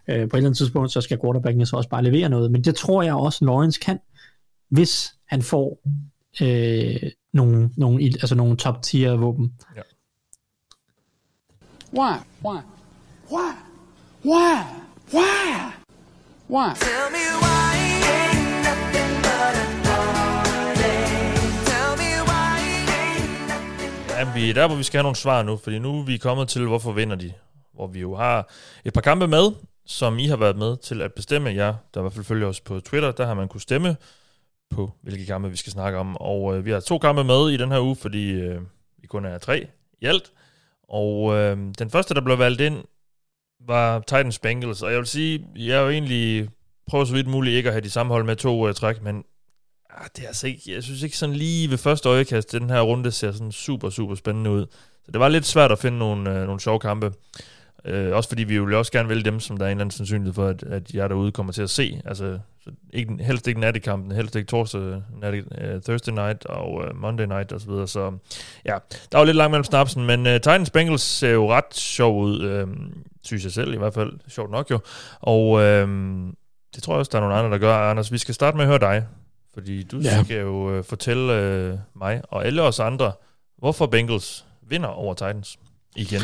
Øh, på et eller andet tidspunkt, så skal quarterbacken så også bare levere noget, men det tror jeg også, Lawrence kan, hvis han får øh, nogle, nogle, altså nogle top tier våben. Ja. Why? Why? Why? Why? Why? Why? Tell me why Ja, vi er der, hvor vi skal have nogle svar nu, fordi nu er vi kommet til, hvorfor vinder de. Hvor vi jo har et par kampe med, som I har været med til at bestemme. Ja, der i hvert fald følger os på Twitter, der har man kunne stemme på, hvilke kampe vi skal snakke om. Og øh, vi har to kampe med i den her uge, fordi øh, vi kun er tre i alt. Og øh, den første, der blev valgt ind, var Titans Bengals. Og jeg vil sige, jeg er jo egentlig prøver så vidt muligt ikke at have de samme hold med to uh, træk, men ah, det er altså ikke, jeg synes ikke sådan lige ved første øjekast, den her runde ser sådan super, super spændende ud. Så det var lidt svært at finde nogle, øh, nogle sjove kampe. Øh, også fordi vi jo også gerne vælge dem, som der er en eller anden sandsynlighed for, at, at jeg derude kommer til at se. Altså, så ikke, helst ikke nattekampen, helst ikke torsdag, natte, uh, øh, Thursday night og uh, Monday night osv. Så, så ja, der var lidt langt mellem snapsen, men uh, Titans Bengals ser jo ret sjov ud, øh, synes jeg selv i hvert fald. Sjovt nok jo. Og øh, det tror jeg også, der er nogle andre, der gør. Anders, vi skal starte med at høre dig. Fordi du ja. skal jo uh, fortælle uh, mig og alle os andre, hvorfor Bengals vinder over Titans igen.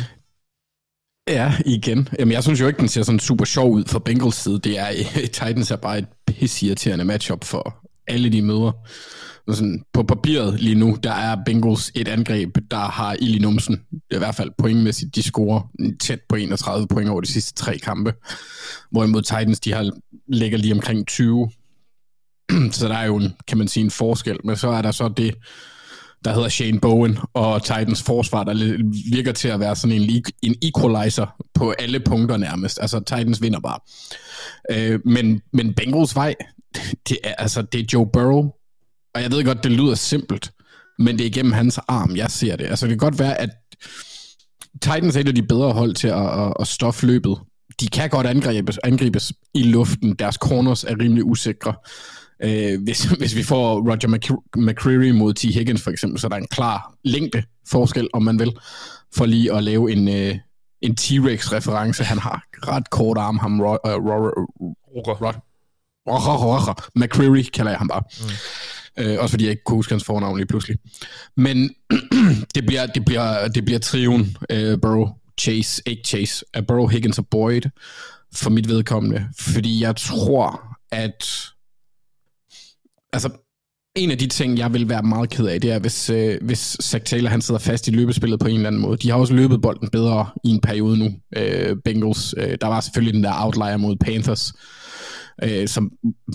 Ja, igen. Jamen, jeg synes jo ikke, den ser sådan super sjov ud for Bengals side. Det er, Titans er bare et pissirriterende matchup for alle de møder. Sådan, på papiret lige nu, der er Bengals et angreb, der har ild i numsen. I hvert fald pointmæssigt, de scorer tæt på 31 point over de sidste tre kampe. Hvorimod Titans, de har, ligger lige omkring 20 så der er jo en, kan man sige, en forskel. Men så er der så det, der hedder Shane Bowen og Titans forsvar, der virker til at være sådan en, en equalizer på alle punkter nærmest. Altså Titans vinder bare. Øh, men, men Bengals vej, det er, altså, det er Joe Burrow. Og jeg ved godt, det lyder simpelt. men det er igennem hans arm, jeg ser det. Altså det kan godt være, at Titans er et af de bedre hold til at, at, at stoffe løbet. De kan godt angribes, angribes i luften. Deres corners er rimelig usikre. Øh, hvis, hvis vi får Roger Mc- McCreary mod T. Higgins for eksempel, så er der en klar længde forskel, om man vil, for lige at lave en, øh, en T-Rex-reference. Han har ret kort arm, ham Ro- uh, Ro-. Ro- Ro- McCreary kalder jeg ham bare. Mm. Øh, også fordi jeg ikke kunne huske hans fornavn lige pludselig. Men det bliver, det bliver, det bliver triven uh, Burrow, Chase, ikke Chase, uh, Burrow, Higgins og Boyd for mit vedkommende. Fordi jeg tror, at altså, en af de ting, jeg vil være meget ked af, det er, hvis, øh, hvis Zach Taylor han sidder fast i løbespillet på en eller anden måde. De har også løbet bolden bedre i en periode nu, øh, Bengals. Øh, der var selvfølgelig den der outlier mod Panthers, øh, som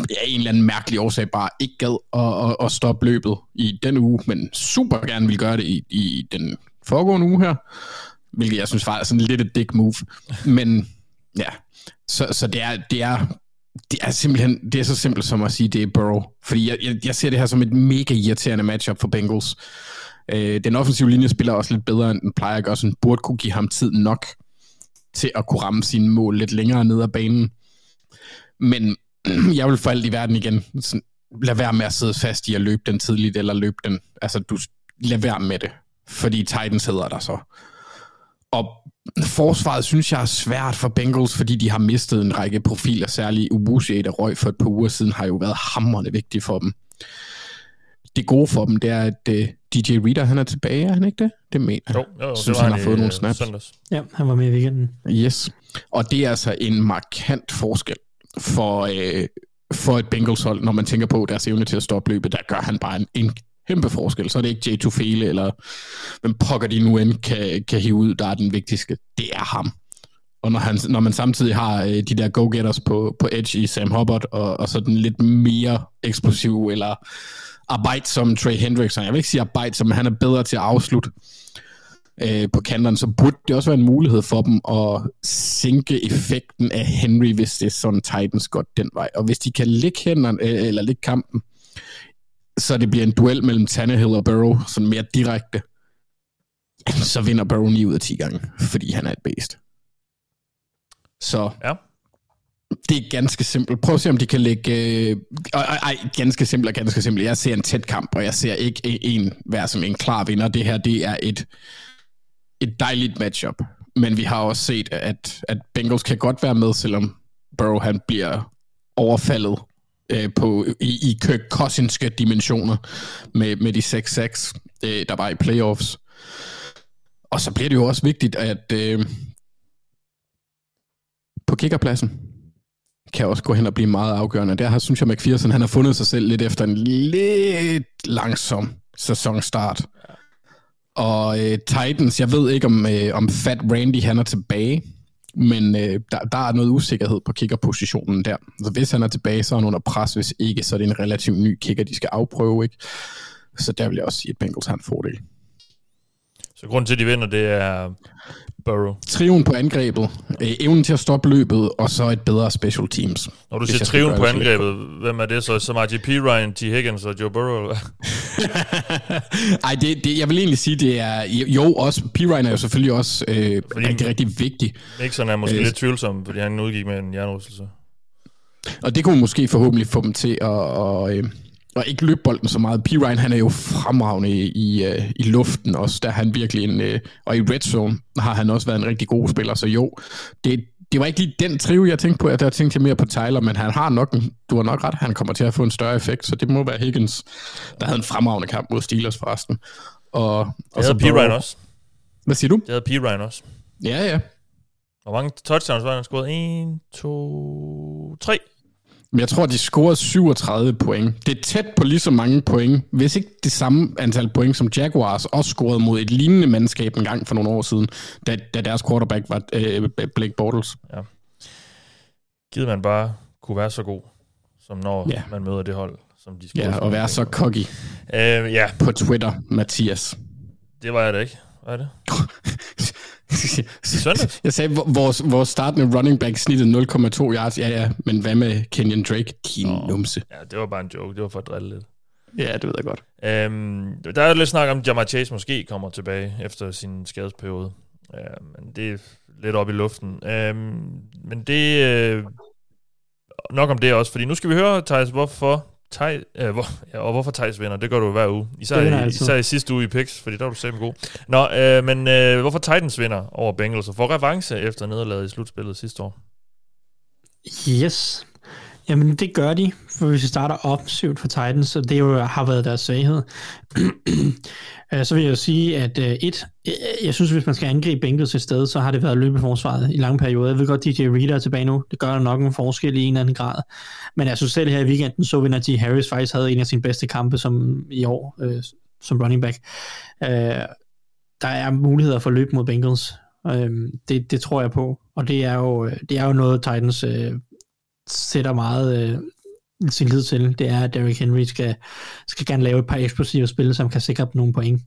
af en eller anden mærkelig årsag bare ikke gad at, at, at stoppe løbet i den uge, men super gerne vil gøre det i, i den foregående uge her, hvilket jeg synes var sådan lidt et dick move. Men ja, så, så det, er, det er det er simpelthen, det er så simpelt som at sige, det er Burrow. Fordi jeg, jeg, jeg ser det her som et mega irriterende matchup for Bengals. Øh, den offensive linje spiller også lidt bedre, end den plejer at gøre, så den burde kunne give ham tid nok til at kunne ramme sine mål lidt længere ned ad banen. Men jeg vil for alt i verden igen, sådan, lad være med at sidde fast i at løbe den tidligt, eller løbe den, altså du, lad være med det, fordi Titans hedder der så. Og forsvaret synes jeg er svært for Bengals, fordi de har mistet en række profiler, særligt Ubushi, der røg for et par uger siden, har jo været hammerende vigtigt for dem. Det gode for dem, det er, at uh, DJ Reader, han er tilbage, er han ikke det? Det mener jeg. Jo, jo, jo synes, det var han har fået i, nogle øh, snaps. Søndags. Ja, han var med i weekenden. Yes. Og det er altså en markant forskel for, øh, for et Bengals hold, når man tænker på deres evne til at stoppe løbet. Der gør han bare en, en kæmpe forskel. Så er det ikke J. Tufele, eller hvem pokker de nu end kan, kan hive ud, der er den vigtigste. Det er ham. Og når, han, når man samtidig har øh, de der go-getters på, på edge i Sam Hubbard, og, og så den lidt mere eksplosiv, eller arbejdsom Trey Hendrickson. Jeg vil ikke sige arbejde, som han er bedre til at afslutte øh, på kanterne, så burde det også være en mulighed for dem at sænke effekten af Henry, hvis det er sådan Titans godt den vej. Og hvis de kan lægge hænderne, øh, eller lægge kampen, så det bliver en duel mellem Tannehill og Burrow, sådan mere direkte, så vinder Burrow 9 ud af 10 gange, fordi han er et bedst. Så Ja. det er ganske simpelt. Prøv at se, om de kan lægge... Øh, ej, ej, ganske simpelt og ganske simpelt. Jeg ser en tæt kamp, og jeg ser ikke en være som en klar vinder. Det her, det er et, et dejligt matchup. Men vi har også set, at, at Bengals kan godt være med, selvom Burrow han bliver overfaldet øh, på, i, i Kirk Cousinske dimensioner med, med de 6-6, øh, der var i playoffs. Og så bliver det jo også vigtigt, at øh, på kickerpladsen kan også gå hen og blive meget afgørende. Der har, synes jeg, McPherson han har fundet sig selv lidt efter en lidt langsom sæsonstart. Og øh, Titans, jeg ved ikke, om, øh, om Fat Randy han er tilbage, men øh, der, der er noget usikkerhed på kickerpositionen der. Så hvis han er tilbage, så er han under pres. Hvis ikke, så er det en relativt ny kicker, de skal afprøve. Ikke? Så der vil jeg også sige, at Bengals har en fordel. Så grunden til, at de vinder, det er Burrow. Triven på angrebet, øh, evnen til at stoppe løbet, og så et bedre special teams. Når du siger triven på angrebet, hvem er det så? Som RGP, Ryan, T. Higgins og Joe Burrow? Eller? hvad? Ej, det, det, jeg vil egentlig sige, det er... Jo, også, P. Ryan er jo selvfølgelig også øh, Fordi- rigtig, rigtig vigtig. Mixon er måske Øh, lidt tvivlsom, fordi han udgik med en hjernerystelse. Og det kunne måske forhåbentlig få dem til at, og, øh, at ikke løbe bolden så meget. P. Ryan, han er jo fremragende i, i, øh, i luften også. Der er han virkelig en... Øh, og i red zone har han også været en rigtig god spiller. Så jo, det, det var ikke lige den trive, jeg tænkte på. Jeg der tænkte jeg mere på Tyler, men han har nok, en, du har nok ret, han kommer til at få en større effekt, så det må være Higgins, der havde en fremragende kamp mod Steelers forresten. Og, og Det havde P. Ryan også. Hvad siger du? Det havde P. Ryan også. Ja, ja. Hvor mange touchdowns var han scoret? 1, 2, 3. Men jeg tror, de scorede 37 point. Det er tæt på lige så mange point, hvis ikke det samme antal point, som Jaguars også scorede mod et lignende mandskab en gang for nogle år siden, da, da deres quarterback var øh, Blake Bortles. Givet man bare kunne være så god, som når Ja. man møder det hold, som de scorede Ja, og være så cocky Øh, ja, på Twitter, Mathias. det var jeg da ikke. Hvad er det? søndags? Jeg sagde, hvor- vores, vores startende running back snittede 0,2 yards. Ja, ja, men hvad med Kenyon Drake? Din Nå. numse. Ja, det var bare en joke. Det var for at drille lidt. Ja, det ved jeg godt. Øhm, der er jo lidt snak om, at Jamar Chase måske kommer tilbage efter sin skadesperiode. Øhm, men det er lidt op i luften. Øhm, men det... Øh, nok om det også, fordi nu skal vi høre, Thijs, hvorfor Thij, øh, hvor, ja, og hvorfor Thijs vinder, det gør du hver uge. Især, i, især i sidste uge i Pix, fordi der var du selv god. Nå, øh, men øh, hvorfor Titans vinder over Bengals og får revanche efter nederlaget i slutspillet sidste år? Yes. Jamen, det gør de, for hvis vi starter offensivt for Titans, så det jo har været deres svaghed. Øh, så vil jeg jo sige, at øh, et, øh, jeg synes, hvis man skal angribe Bengals et sted, så har det været løbeforsvaret i lange perioder. Jeg ved godt, DJ Reed er tilbage nu. Det gør nok en forskel i en eller anden grad. Men jeg synes selv her i weekenden, så vi, at G. Harris faktisk havde en af sine bedste kampe som i år, øh, som running back. Øh, der er muligheder for løb mod Bengals. Øh, det, det tror jeg på. Og det er jo, det er jo noget, Titans øh, sætter meget øh, sin lid til, det er, at Derrick Henry skal, skal gerne lave et par eksplosive spil, som kan sikre dem nogle point.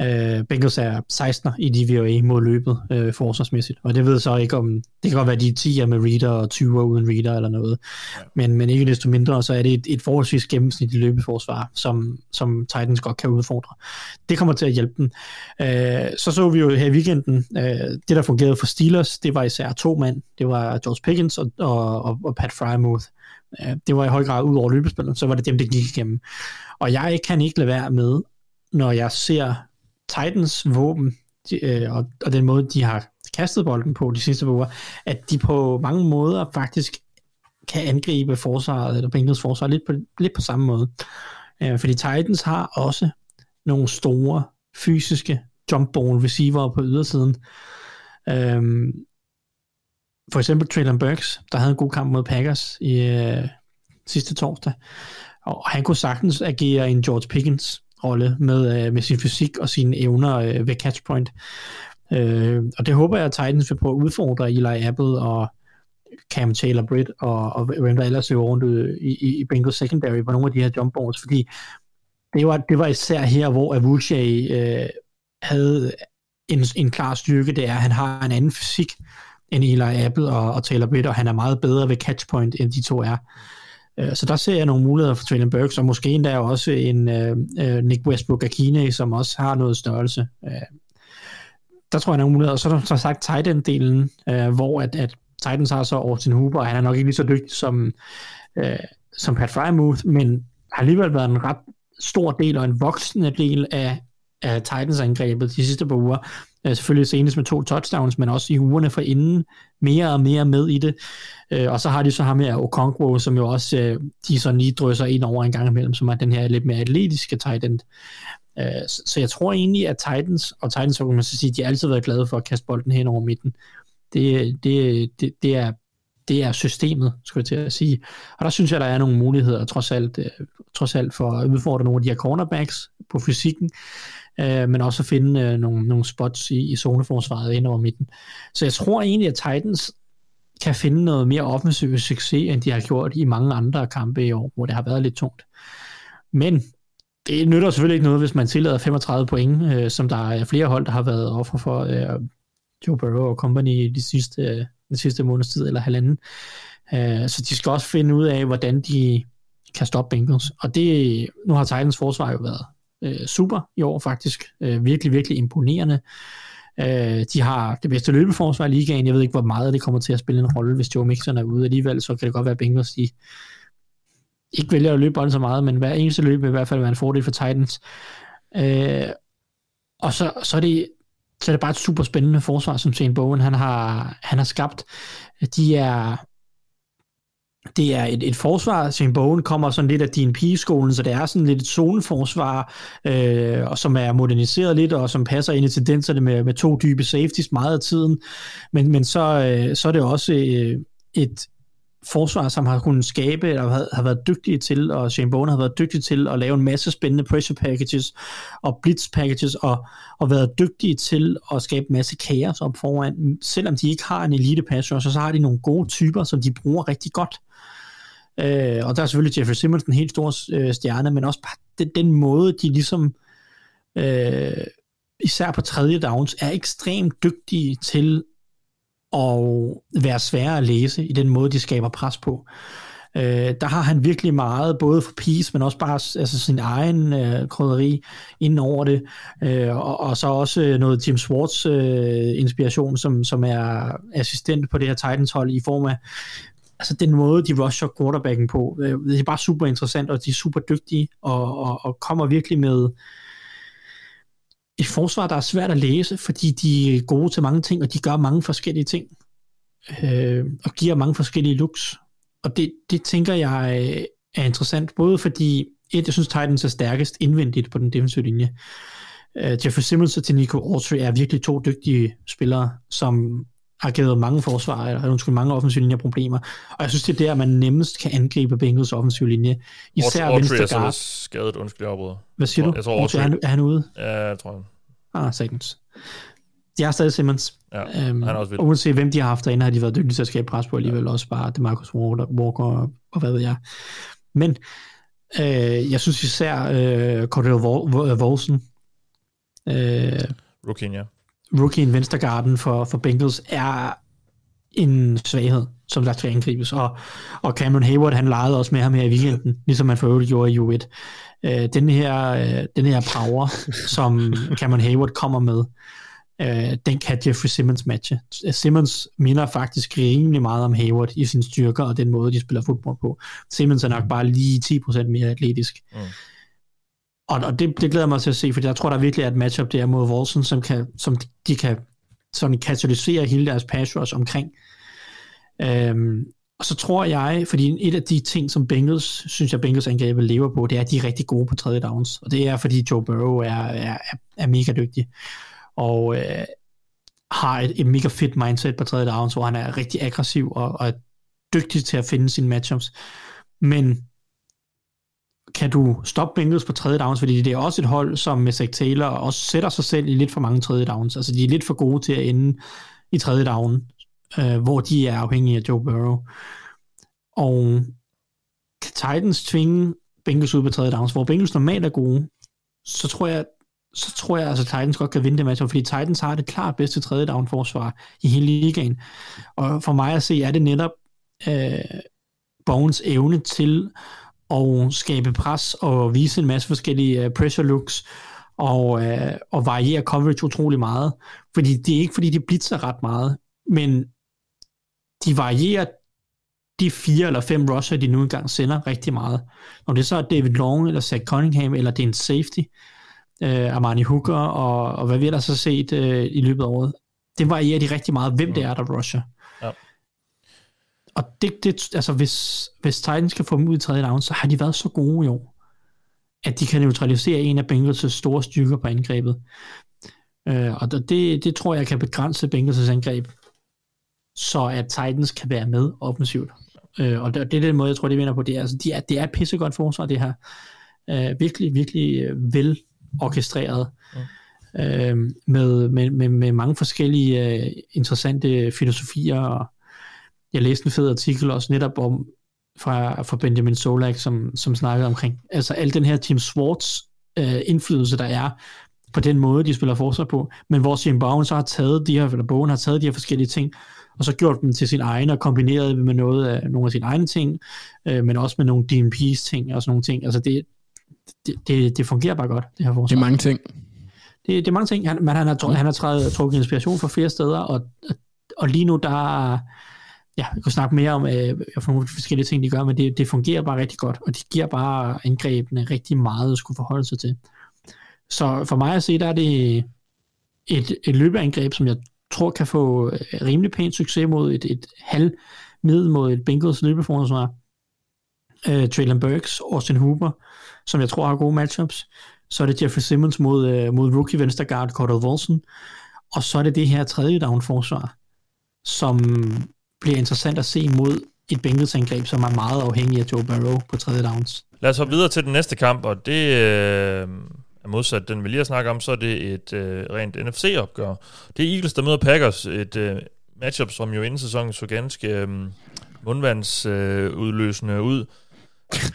Uh, Bengals er 16 i DVOA mod løbet uh, forsvarsmæssigt, og det ved så ikke om, det kan godt være, de er 10 med reader og 20 uden reader eller noget, ja. men, men ikke desto mindre, så er det et, et forholdsvis gennemsnitligt løbeforsvar, som, som Titans godt kan udfordre. Det kommer til at hjælpe dem. Uh, så så vi jo her i weekenden, uh, det der fungerede for Steelers, det var især to mand, det var George Pickens og, og, og, og Pat Frymouth. Uh, det var i høj grad ud over løbespillet, så var det dem, der gik igennem. Og jeg kan ikke lade være med, når jeg ser Titans våben, de, øh, og, og den måde, de har kastet bolden på de sidste uger, at de på mange måder faktisk kan angribe forsvaret, eller Bengals forsvar, lidt på, lidt på samme måde. Øh, fordi Titans har også nogle store fysiske jumpball receiver på ydersiden. Øhm, for eksempel Traylon Burks, der havde en god kamp mod Packers i øh, sidste torsdag, og han kunne sagtens agere en George Pickens rolle med, øh, med sin fysik og sine evner øh, ved catchpoint. Øh, og det håber jeg, at Titans vil prøve at udfordre Eli Apple og Cam Taylor Britt og, og hvem der ellers er rundt i, i, i Bengals secondary på nogle af de her jump balls, fordi det var, det var især her, hvor Avuche øh, havde en, en klar styrke, det er, at han har en anden fysik end Eli Apple og, og Taylor Britt, og han er meget bedre ved catchpoint, end de to er. Øh, så der ser jeg nogle muligheder for Traylon Burks, og måske endda også en uh, Nick Westbrook Akine, som også har noget størrelse. Uh, der tror jeg, der er nogle muligheder. Og så er der så sagt tight end-delen, uh, hvor at, at Titans har så Austin Hooper, og han er nok ikke lige så dygtig som, uh, som Pat Frymouth, men har alligevel været en ret stor del og en voksende del af, af Titans-angrebet de sidste par uger. Uh, selvfølgelig senest med to touchdowns, men også i ugerne for inden mere og mere med i det. Uh, og så har de så ham her Okonkwo, som jo også øh, de sådan lige drysser ind over en gang imellem, som er den her lidt mere atletiske tight end. Uh, så, så jeg tror egentlig, at Titans, og Titans, så kan man så sige, de har altid været glade for at kaste bolden hen over midten. Det, det, det, det er det er systemet, skulle jeg til at sige. Og der synes jeg, der er nogle muligheder, trods alt, trods alt for at udfordre nogle af de her cornerbacks på fysikken øh, men også at finde øh, nogle, nogle spots i, i zoneforsvaret ind over midten. Så jeg tror egentlig, at Titans kan finde noget mere offensiv succes, end de har gjort i mange andre kampe i år, hvor det har været lidt tungt. Men det nytter selvfølgelig ikke noget, hvis man tillader 35 point, øh, som der er flere hold, der har været offer for øh, Joe Burrow og company de sidste, øh, den sidste måneds tid eller halvanden. Øh, så de skal også finde ud af, hvordan de kan stoppe Bengals. Og det, nu har Titans forsvar jo været øh, super i år faktisk. Øh, virkelig, virkelig imponerende. Øh, de har det bedste løbeforsvar i ligaen. Jeg ved ikke, hvor meget det kommer til at spille en rolle, hvis Joe Mixon er ude alligevel, så kan det godt være, at Bengals de ikke vælger at løbe bolden så meget, men hver eneste løb vil i hvert fald være en fordel for Titans. Øh, og så, så, er det, så er det bare et super spændende forsvar, som Shane Bowen han har, han har skabt. De er det er et, et forsvar, Shane Bowen kommer sådan lidt af din pigeskolen, så det er sådan lidt et zoneforsvar, øh, og som er moderniseret lidt, og som passer ind i tendenserne med, med to dybe safeties meget af tiden. Men, men så, øh, så er det også øh, et forsvar, som har kunnet skabe, eller har, har været dygtige til, og Shane Bowen har været dygtig til at lave en masse spændende pressure packages og blitz packages, og, og været dygtige til at skabe en masse kaos op foran. Selvom de ikke har en elite passer, så, så har de nogle gode typer, som de bruger rigtig godt. Øh, og der er selvfølgelig Jeffrey Simmons en helt stor øh, stjerne, men også bare den, den måde, de ligesom, øh, især på tredje downs, er ekstremt dygtige til at være svære at læse i den måde, de skaber pres på. Øh, der har han virkelig meget, både for Peace, men også bare altså, sin egen øh, krydderi inden over det, øh, og, og så også øh, noget Jim Swartz øh, inspiration, som, som er assistent på det her Titans-hold i form af altså den måde, de rusher quarterbacken på. Øh, det er bare super interessant, og de er super dygtige, og, og, og kommer virkelig med et forsvar, der er svært at læse, fordi de er gode til mange ting, og de gør mange forskellige ting, øh, og giver mange forskellige looks. Og det, det tænker jeg øh, er interessant, både fordi, et, jeg synes Titans er stærkest indvendigt på den defensive linje. øh, Jeffrey Simmons og Nico Autry er virkelig to dygtige spillere, som har givet mange forsvar, eller undskyld, mange offensive linjer problemer. Og jeg synes, det er der, man nemmest kan angribe Bengals offensive linje. Især Autry venstre er guard. så skadet, undskyld, jeg. Hvad siger du? Jeg tror, Autry, er, han, er han ude? Ja, jeg tror jeg. Ah, sagtens. De har stadig Simmons. Ja, Øhm, han er også vild. og uanset hvem de har haft derinde, har de været dygtige til at skabe pres på alligevel. Også bare DeMarcus Walker, og, og hvad ved jeg. Men øh, jeg synes især øh, Cordell Vol- Volsen, øh, Rookien, ja. Rookien Venstergarden for, for Bengals, er en svaghed, som der skal angribes. Og, og Cameron Hayward, han legede også med ham her i weekenden, ligesom man for øvrigt gjorde i U1. Øh, den, her, øh, den her power, som Cameron Hayward kommer med, øh, den kan Jeffrey Simmons matche. Simmons minder faktisk rimelig meget om Hayward i sine styrker og den måde, de spiller fodbold på. Simmons er nok bare lige 10% mere atletisk. Mm. Og, og det, det glæder mig til at se, for jeg tror, der virkelig er et matchup der mod Wilson, som, kan, som de kan sådan katalysere hele deres pass rush omkring. Øhm, og så tror jeg, fordi et af de ting, som Bengals, synes jeg Bengals angrebet lever på, det er, at de er rigtig gode på tredje downs. Og det er, fordi Joe Burrow er, er, er, er mega dygtig. Og øh, har et, et mega fedt mindset på tredje downs, hvor han er rigtig aggressiv og, og er dygtig til at finde sine matchups. Men kan du stoppe Bengals på tredje downs, fordi det er også et hold, som med Zach Taylor også sætter sig selv i lidt for mange tredje downs. Altså de er lidt for gode til at ende i tredje down, øh, hvor de er afhængige af Joe Burrow. Og kan Titans tvinge Bengals ud på tredje downs, hvor Bengals normalt er gode, så tror jeg, så tror jeg, at altså, Titans godt kan vinde det match, fordi Titans har det klart bedste tredje down forsvar i hele ligaen. Og for mig at se, er det netop øh, Bones evne til at skabe pres og vise en masse forskellige uh, pressure looks og, uh, og variere coverage utrolig meget. Fordi det er ikke, fordi de blitzer ret meget, men de varierer de fire eller fem rusher, de nu engang sender rigtig meget. Om det så er David Long, eller Zach Cunningham, eller det er en safety, uh, Armani Hooker, og, og hvad vi ellers har set uh, i løbet af året, det varierer de rigtig meget, hvem det er, der rusher. Og det, det, altså hvis, hvis Titans skal få dem ud i tredje down, så har de været så gode i år, at de kan neutralisere en af Bengals' store styrker på angrebet. Øh, og det, det tror jeg kan begrænse Bengals' angreb, så at Titans kan være med offensivt. Øh, og det, det er den måde, jeg tror, de vinder på. Det er, altså, de er, det er et pissegodt forsvar, det her. Øh, virkelig, virkelig øh, vel orkestreret. Mm. Øh, med, med, med, med mange forskellige øh, interessante filosofier og jeg læste en fed artikel også netop om fra, fra Benjamin Solak, som, som snakkede omkring, altså al den her Team Swartz øh, indflydelse, der er på den måde, de spiller forsvar på, men hvor Jim Bowen så har taget de her, eller Bowen har taget de her forskellige ting, og så gjort dem til sin egen, og kombineret dem med noget af nogle af sine egne ting, øh, men også med nogle DMP's ting, og sådan nogle ting. Altså det, det, det, det fungerer bare godt, det her forsvar. Det er mange ting. Det, det er mange ting, han, men han har, han har træet, trukket inspiration fra flere steder, og, og lige nu, der ja, jeg kunne snakke mere om, øh, nogle forskellige ting, de gør, men det, det fungerer bare rigtig godt, og det giver bare angrebene rigtig meget at skulle forholde sig til. Så for mig at se, der er det et, et løbeangreb, som jeg tror kan få øh, rimelig pænt succes mod et, et halv middel mod et Bengals løbeforsvar. Øh, Traylon Burks, Austin Hooper, som jeg tror har gode matchups. Så er det Jeffrey Simmons mod, øh, mod rookie venstre guard Cordell Wilson. Og så er det det her tredje down forsvar, som bliver interessant at se mod et Bengals angreb, som er meget afhængig af Joe Burrow på tredje downs. Lad os hoppe videre til den næste kamp, og det øh, er modsat den, vi lige har snakket om, så er det et øh, rent NFC-opgør. Det er Eagles, der møder Packers, et øh, matchup, som jo inden sæsonen så ganske øh, mundvandsudløsende øh, ud.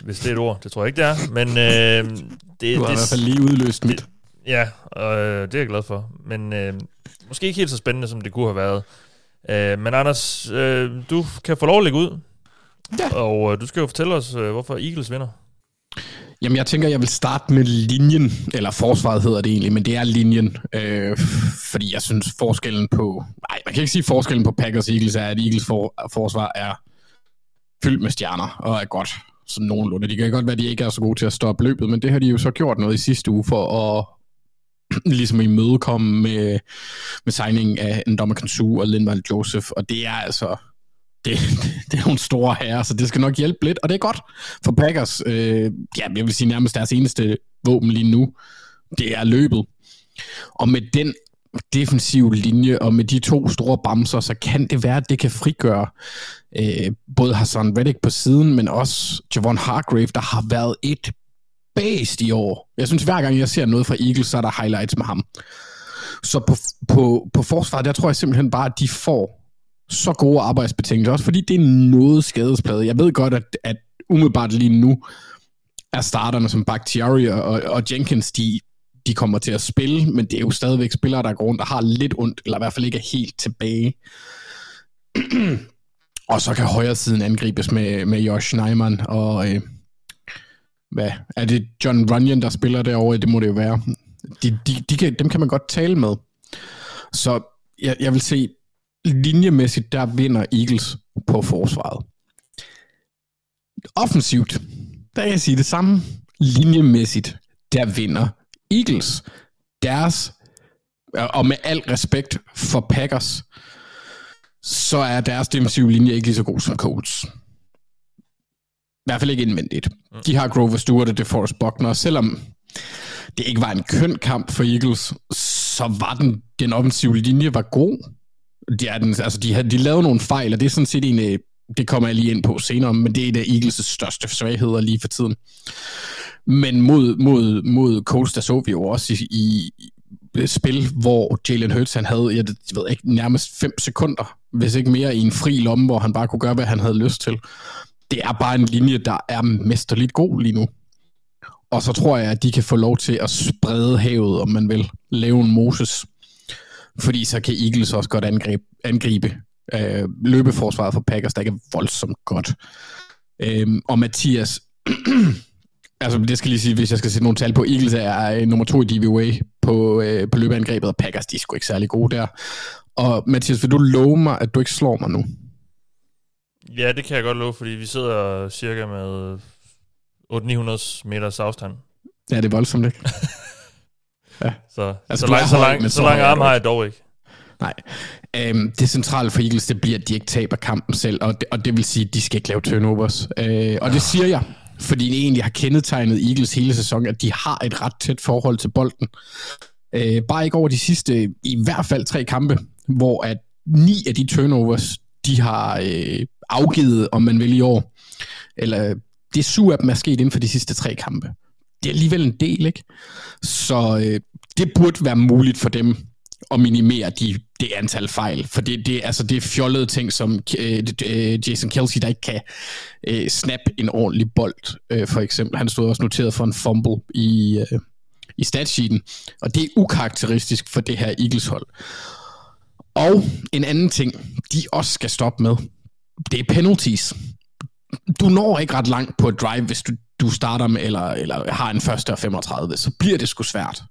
Hvis det er et ord, det tror jeg ikke, det er. Men øh, det, du har det, i hvert fald lige udløst mit. Ja, og øh, det er jeg glad for. Men øh, måske ikke helt så spændende, som det kunne have været. Øh, men Anders, øh, du kan få lov at lægge ud. Ja. Og øh, du skal jo fortælle os, øh, hvorfor Eagles vinder. Jamen, jeg tænker, jeg vil starte med linjen, eller forsvaret hedder det egentlig, men det er linjen, øh, fordi jeg synes forskellen på, nej, man kan ikke sige forskellen på Packers og Eagles er, at Eagles for, forsvar er fyldt med stjerner og er godt, sådan nogenlunde. De kan godt være, at de ikke er så gode til at stoppe løbet, men det har de jo så gjort noget i sidste uge for at ligesom imødekomme med, med signingen af Ndoma Kansu og Lindvald Joseph, og det er altså det, det er nogle store herrer, så det skal nok hjælpe lidt, og det er godt for Packers. Øh, ja, jeg vil sige nærmest deres eneste våben lige nu, det er løbet. Og med den defensive linje, og med de to store bamser, så kan det være, at det kan frigøre øh, både Hassan Reddick på siden, men også Javon Hargrave, der har været et based i år. Jeg synes, hver gang jeg ser noget fra Eagles, så er der highlights med ham. Så på, på, på forsvaret, der tror jeg simpelthen bare, at de får så gode arbejdsbetingelser, også fordi det er noget skadesplade. Jeg ved godt, at, at umiddelbart lige nu er starterne som Bakhtiari og, og Jenkins, de, de kommer til at spille, men det er jo stadigvæk spillere, der går rundt, og har lidt ondt, eller i hvert fald ikke er helt tilbage. og så kan højre siden angribes med, med Josh Neiman og... Øh, hvad, er det John Runyon, der spiller derovre? Det må det jo være. De, de, de kan, dem kan man godt tale med. Så jeg, jeg vil se, linjemæssigt, der vinder Eagles på forsvaret. Offensivt, der kan jeg sige det samme. Linjemæssigt, der vinder Eagles. Deres, og med al respekt for Packers, så er deres defensive linje ikke lige så god som Colts. I hvert fald ikke indvendigt. De har Grover Stewart og DeForest Buckner, selvom det ikke var en køn kamp for Eagles, så var den, den offensive linje var god de, er den, altså de, havde, de lavede nogle fejl, og det er sådan set en, det kommer jeg lige ind på senere, men det er da Eagles' største svagheder lige for tiden. Men mod, mod, mod Colts, der så vi jo også i, i spil, hvor Jalen Hurts, han havde, jeg ved ikke, nærmest 5 sekunder, hvis ikke mere, i en fri lomme, hvor han bare kunne gøre, hvad han havde lyst til. Det er bare en linje, der er mesterligt god lige nu. Og så tror jeg, at de kan få lov til at sprede havet, om man vil. Lave en Moses fordi så kan Eagles også godt angribe, angribe øh, løbeforsvaret for Packers, der ikke er voldsomt godt. Øh, og Mathias, altså det skal lige sige, hvis jeg skal sætte nogle tal på, Eagles er øh, nummer to i DVA på, øh, på løbeangrebet, og Packers, de er sgu ikke særlig gode der. Og Mathias, vil du love mig, at du ikke slår mig nu? Ja, det kan jeg godt love, fordi vi sidder cirka med 800-900 meters afstand. Ja, det er voldsomt, ikke? Ja. Så, altså, så, lang, så, lang, så, lang arm har jeg dog ikke. Nej. Øhm, det centrale for Eagles, det bliver, at de ikke taber kampen selv, og det, og det vil sige, at de skal ikke lave turnovers. Øh, og det siger jeg, fordi det egentlig har kendetegnet Eagles hele sæsonen, at de har et ret tæt forhold til bolden. Øh, bare ikke over de sidste, i hvert fald tre kampe, hvor at ni af de turnovers, de har øh, afgivet, om man vil i år, eller det syv af dem er sket inden for de sidste tre kampe. Det er alligevel en del, ikke? Så øh, det burde være muligt for dem at minimere de, det antal fejl. For det, det, altså, det er fjollede ting, som øh, øh, Jason Kelsey, der ikke kan øh, snap en ordentlig bold, øh, for eksempel. Han stod også noteret for en fumble i, øh, i statsheeten. Og det er ukarakteristisk for det her Eagles-hold. Og en anden ting, de også skal stoppe med, det er penalties. Du når ikke ret langt på et drive, hvis du, du starter med, eller, eller har en første og 35, så bliver det sgu svært.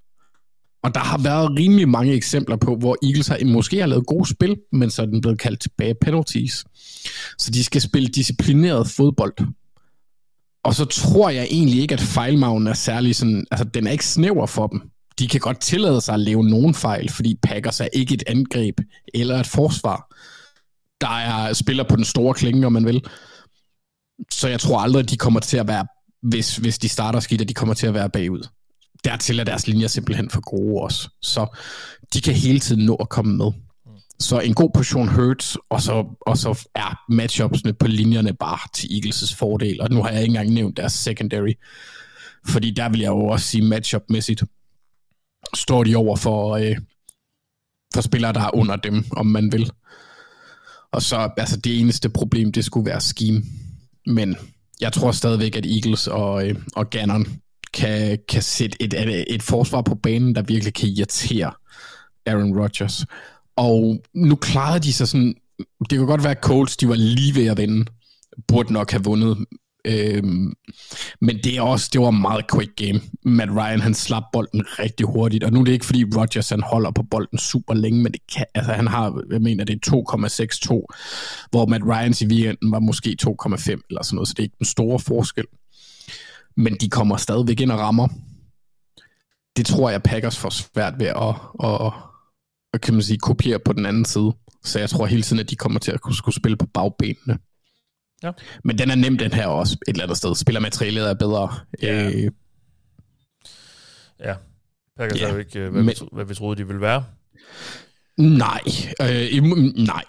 Og der har været rimelig mange eksempler på, hvor Eagles har måske har lavet gode spil, men så er den blevet kaldt tilbage penalties. Så de skal spille disciplineret fodbold. Og så tror jeg egentlig ikke, at fejlmagen er særlig sådan, altså den er ikke snæver for dem. De kan godt tillade sig at lave nogen fejl, fordi Packers er ikke et angreb eller et forsvar. Der er spiller på den store klinge, om man vil. Så jeg tror aldrig, at de kommer til at være, hvis, hvis de starter skidt, at de kommer til at være bagud dertil er deres linjer simpelthen for gode også. Så de kan hele tiden nå at komme med. Så en god portion hurts, og så, og så er matchupsene på linjerne bare til Eagles' fordel. Og nu har jeg ikke engang nævnt deres secondary. Fordi der vil jeg jo også sige matchupmæssigt, Står de over for, øh, for spillere, der er under dem, om man vil. Og så, altså det eneste problem, det skulle være scheme. Men jeg tror stadigvæk, at Eagles og, øh, og Gannon kan, kan sætte et, øh, et forsvar på banen, der virkelig kan irritere Aaron Rodgers. Og nu klarede de sig sådan, det kunne godt være, at Colts de var lige ved at vinde, burde nok have vundet. Øhm, men det er også, det var meget quick game. Matt Ryan, han slap bolden rigtig hurtigt, og nu er det ikke fordi Rodgers, han holder på bolden super længe, men det kan, altså, han har, jeg mener, det er 2,62, hvor Matt Ryans i weekenden var måske 2,5 eller sådan noget, så det er ikke den store forskel. Men de kommer stadigvæk ind og rammer. Det tror jeg, Packers får svært ved at, at, at kan man sige, kopiere på den anden side. Så jeg tror hele tiden, at de kommer til at kunne skulle spille på bagbenene. Ja. Men den er nem, den her også, et eller andet sted. Spillermaterialet er bedre. Ja. Øh, Ja. Packers Ja, er jo ikke, øh, hvad, men- vi, hvad vi troede, de ville være. nej, øh, im- nej.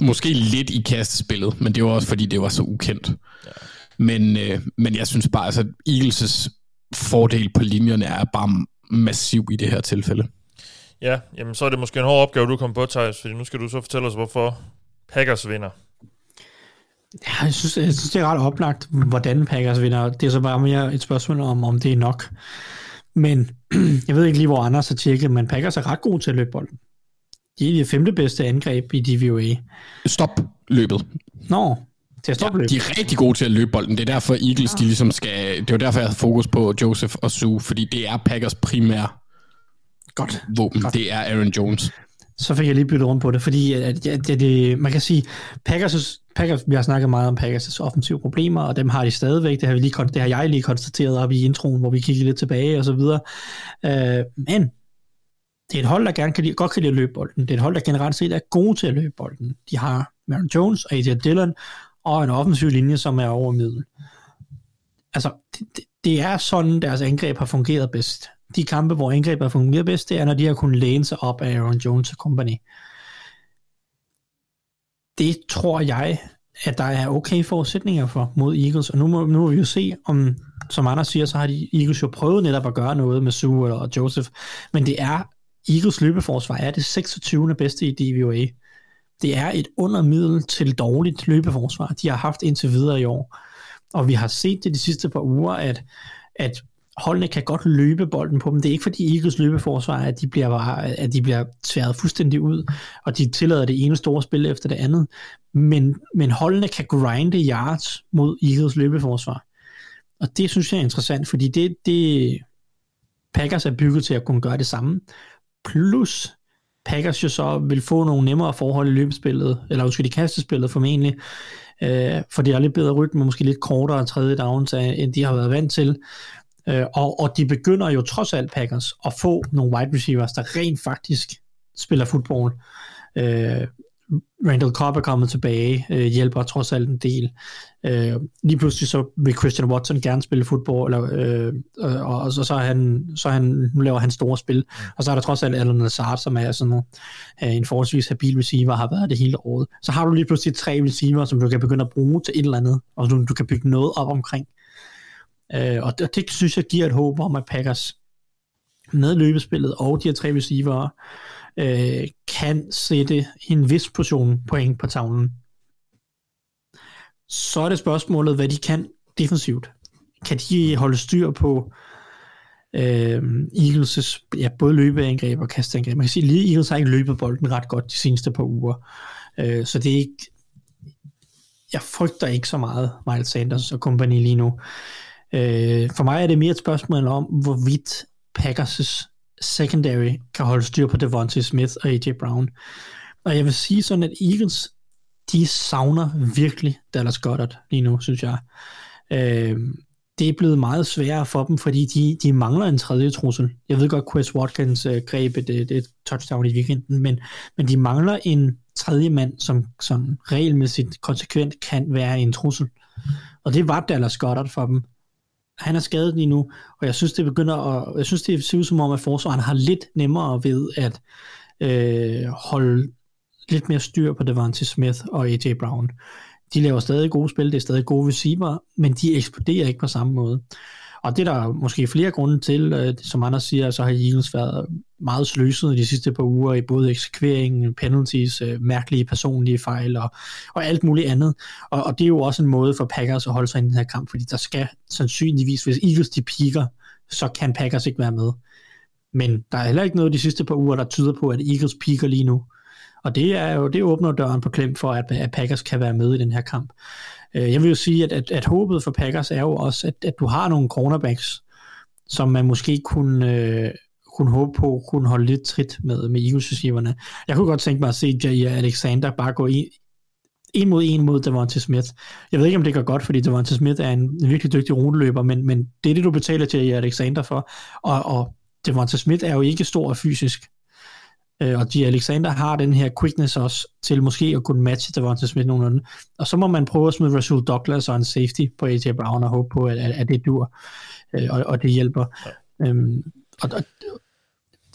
Måske lidt i kastespillet, men det var også, fordi det var så ukendt. Ja. Men, øh, men jeg synes bare, altså Eagles' fordel på linjerne er bare massiv i det her tilfælde. Ja, jamen så er det måske en hård opgave, du kommer på, Thijs, fordi nu skal du så fortælle os, hvorfor Packers vinder. Ja, jeg synes, jeg synes, det er ret oplagt, hvordan Packers vinder. Det er så bare mere et spørgsmål om, om det er nok. Men jeg ved ikke lige, hvor Anders har tjekket, men Packers er ret gode til at løbe bolden. De er det femte bedste angreb i DVOA. Stop løbet. Nå, til at stoppe Ja, løbet. de er rigtig gode til at løbe bolden. Det er derfor Eagles, de ligesom skal... Det var derfor, jeg havde fokus på Joseph og Sue, fordi det er Packers primære Godt. våben. Det er Aaron Jones. Så fik jeg lige byttet rundt på det, fordi øh, at, at, at det, man kan sige, Packers, Packers, vi har snakket meget om Packers' offensive problemer, og dem har de stadigvæk. Det har, vi lige, det har jeg lige konstateret op i introen, hvor vi kiggede lidt tilbage og så videre. Uh, men det er et hold, der gerne kan lide, godt kan lide at løbe bolden. Det er et hold, der generelt set er gode til at løbe bolden. De har Marion Jones, og AJ Dillon og en offensiv linje, som er over middel. Altså, det, det, det er sådan, deres angreb har fungeret bedst. De kampe, hvor angrebet har fungeret bedst, det er, når de har kunnet læne sig op af Aaron Jones og company. Det tror jeg, at der er okay forudsætninger for mod Eagles, og nu må, nu må vi jo se, om, som andre siger, så har de Eagles jo prøvet netop at gøre noget med Sue og Joseph, men det er, Eagles løbeforsvar er det 26. bedste i DVOA. Det er et undermiddel til dårligt løbeforsvar, de har haft indtil videre i år. Og vi har set det de sidste par uger, at, at holdene kan godt løbe bolden på dem. Det er ikke fordi Eagles løbeforsvar, at de bliver, bare, at de bliver tværet fuldstændig ud, og de tillader det ene store spil efter det andet. Men, men holdene kan grinde yards mod Eagles løbeforsvar. Og det synes jeg er interessant, fordi det, det Packers er bygget til at kunne gøre det samme. Plus Packers jo så vil få nogle nemmere forhold i løbespillet, eller måske i kastespillet formentlig, øh, for de har lidt bedre rytme, måske lidt kortere tredje downs, end de har været vant til. Øh, og, og de begynder jo trods alt Packers at få nogle wide receivers, der rent faktisk spiller fodbold. Øh, Randall Cobb er kommet tilbage, øh, hjælper trods alt en del. Øh, lige pludselig så vil Christian Watson gerne spille fodbold, eller, øh, øh, og, og så, så, er han, så er han, nu laver han store spil. Og så er der trods alt Alan Lazard, som er sådan øh, en forholdsvis habil receiver, har været det hele året. Så har du lige pludselig tre receiver, som du kan begynde at bruge til et eller andet, og du, du kan bygge noget op omkring. Øh, Øh, og det, det synes jeg giver et håb om, at Packers med løbespillet og de her tre receiver øh, kan sætte en vis portion point på tavlen. Så er det spørgsmålet, hvad de kan defensivt. Kan de holde styr på øh, Eagles' ja, både løbeangreb og kastangreb? Man kan sige, at Eagles har ikke løbet bolden ret godt de seneste par uger. Øh, så det er ikke... Jeg frygter ikke så meget Miles Sanders og company lige nu. Øh, for mig er det mere et spørgsmål om, hvorvidt Packers' secondary kan holde styr på Devontae Smith og AJ Brown. Og jeg vil sige sådan, at Eagles, de savner virkelig Dallas Goddard lige nu, synes jeg. Øh, det er blevet meget sværere for dem, fordi de, de mangler en tredje trussel. Jeg ved godt, Chris Watkins øh, greb et, et, et touchdown i weekenden, men, men de mangler en tredje mand, som som regelmæssigt konsekvent kan være en trussel. Og det var Dallas Goddard for dem han er skadet lige nu, og jeg synes, det begynder at, jeg synes, det ser ud som om, at forsvaren har lidt nemmere ved at øh, holde lidt mere styr på Devante Smith og AJ Brown. De laver stadig gode spil, det er stadig gode receiver, men de eksploderer ikke på samme måde. Og det er der måske flere grunde til, øh, som andre siger, så har Eagles været meget sløset de sidste par uger i både eksekvering, penalties, øh, mærkelige personlige fejl og, og alt muligt andet. Og, og det er jo også en måde for Packers at holde sig i den her kamp, fordi der skal sandsynligvis, hvis Eagles de piker, så kan Packers ikke være med. Men der er heller ikke noget de sidste par uger, der tyder på, at Eagles piker lige nu. Og det er jo det åbner døren på klem for, at, at Packers kan være med i den her kamp. Øh, jeg vil jo sige, at, at, at håbet for Packers er jo også, at, at du har nogle cornerbacks, som man måske kunne, øh, kunne håbe på kunne holde lidt trit med, med Eagles receiverne. Jeg kunne godt tænke mig at se Jair Alexander bare gå i, en mod en mod Devonta Smith. Jeg ved ikke, om det går godt, fordi Devonta Smith er en, virkelig dygtig ruteløber, men, men det er det, du betaler til Alexander for. Og, og Devonta Smith er jo ikke stor og fysisk. Øh, og de Alexander har den her quickness også til måske at kunne matche Devonta Smith nogenlunde. Og så må man prøve at smide Rasul Douglas og en safety på AJ Brown og håbe på, at, at, at det dur, øh, og, og det hjælper. Ja. Øhm, og, og